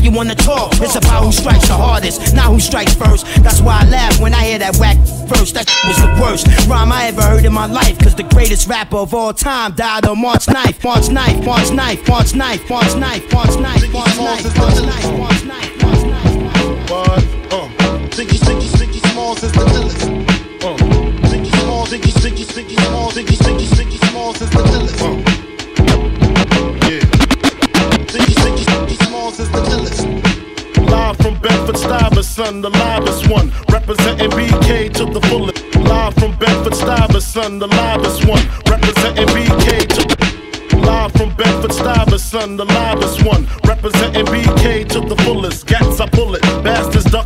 You wanna talk. It's about who strikes the hardest, not who strikes first. That's why I laugh when I hear that whack verse. That was the worst rhyme I ever heard in my life. Cause the greatest rapper of all time died on March 9th. March 9th, March 9th, March 9th, March 9th, March 9th, March 9th, March 9th, March 9th. But, uh, Ziggy, Ziggy, Ziggy Smalls is the illest. Uh, Ziggy Smalls, Ziggy, Ziggy, Ziggy Smalls,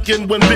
when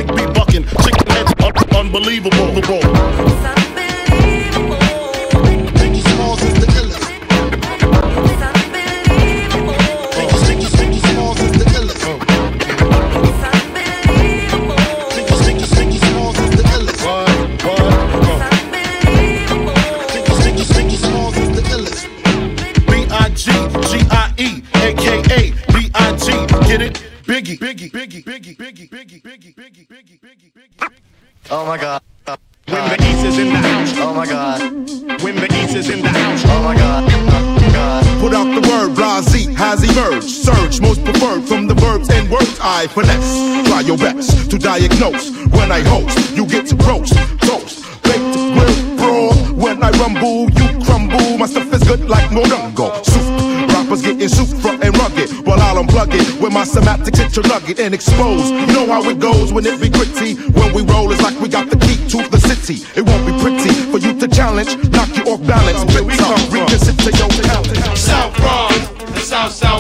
best diagnose. When I host, you get to roast, toast, baked, grilled, brawl. When I rumble, you crumble. My stuff is good like Morongo. Soup, rappers getting super and rugged. While I'll unplug it with my semantics hit your nugget and expose. You know how it goes when it be gritty. When we roll, it's like we got the key to the city. It won't be pretty for you to challenge, knock you off balance. Where we come reconsider your talent. South Bronx, the South South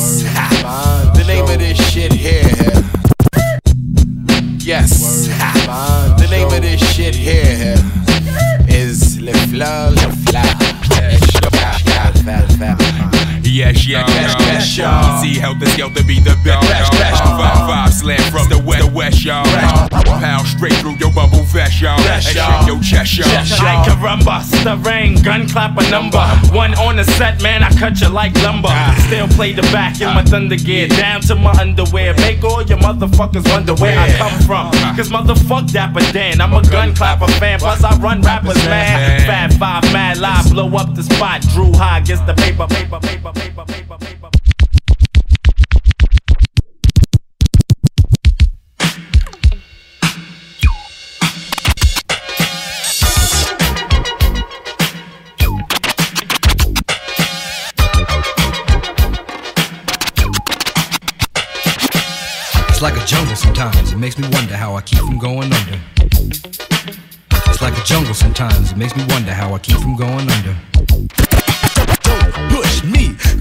Yes. the name of this shit here. Yes. the name of this shit here is Le Fleur, Le Fleur. See health is to be the best. Five five slam from the west, the west, y'all. Pound straight through your bubble vest, y'all. And shake your chest, y'all. Like caramba, the rain, gun clap a number. One on the set, man, I cut you like lumber. Still play the back in my thunder gear, down to my underwear. Make all your motherfuckers wonder where I come from. Cause motherfuck Dapper Dan, I'm a gun clapper fan. Plus I run rappers, man. Fat five, mad live, blow up the spot. Drew high, gets the paper, paper, paper, paper, It's like a jungle sometimes. It makes me wonder how I keep from going under. It's like a jungle sometimes. It makes me wonder how I keep from going under. Don't push me,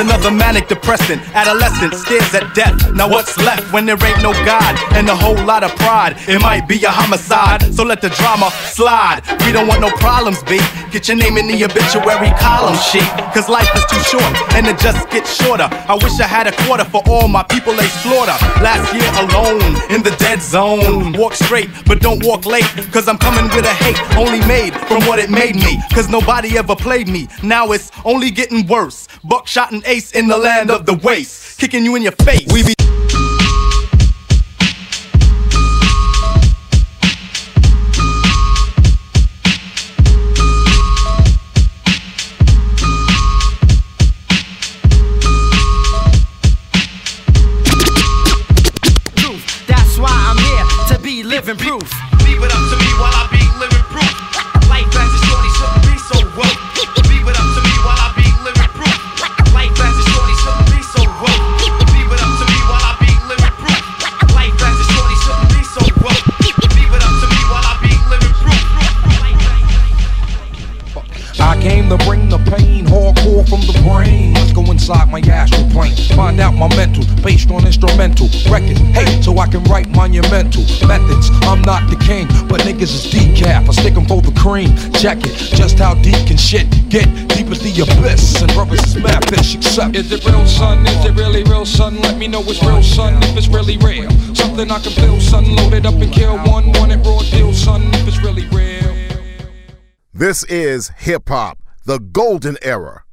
Another manic depressant. Adolescent stares at death. Now what's left when there ain't no God and a whole lot of pride? It might be a homicide, so let the drama slide. We don't want no problems, B. Get your name in the obituary column sheet. Cause life is too short and it just gets shorter. I wish I had a quarter for all my people they slaughter. Last year alone in the dead zone. Walk straight, but don't walk late. Cause I'm coming with a hate only made from what it made me. Cause nobody ever played me. Now it's only getting worse. Buckshot and ace in the land of the waste. Kicking you in your face. We be can write monumental methods. I'm not the king, but niggas is decaf. I stick 'em for the cream. Check it, just how deep can shit get? Deep as the abyss, and brothers is mad fish. Except, Is it real, son? Is it really real, son? Let me know it's real, son, if it's really real. Something I can feel, son. Load it up and kill one. Want it raw deal, son, if it's really real. This is hip hop, the golden era.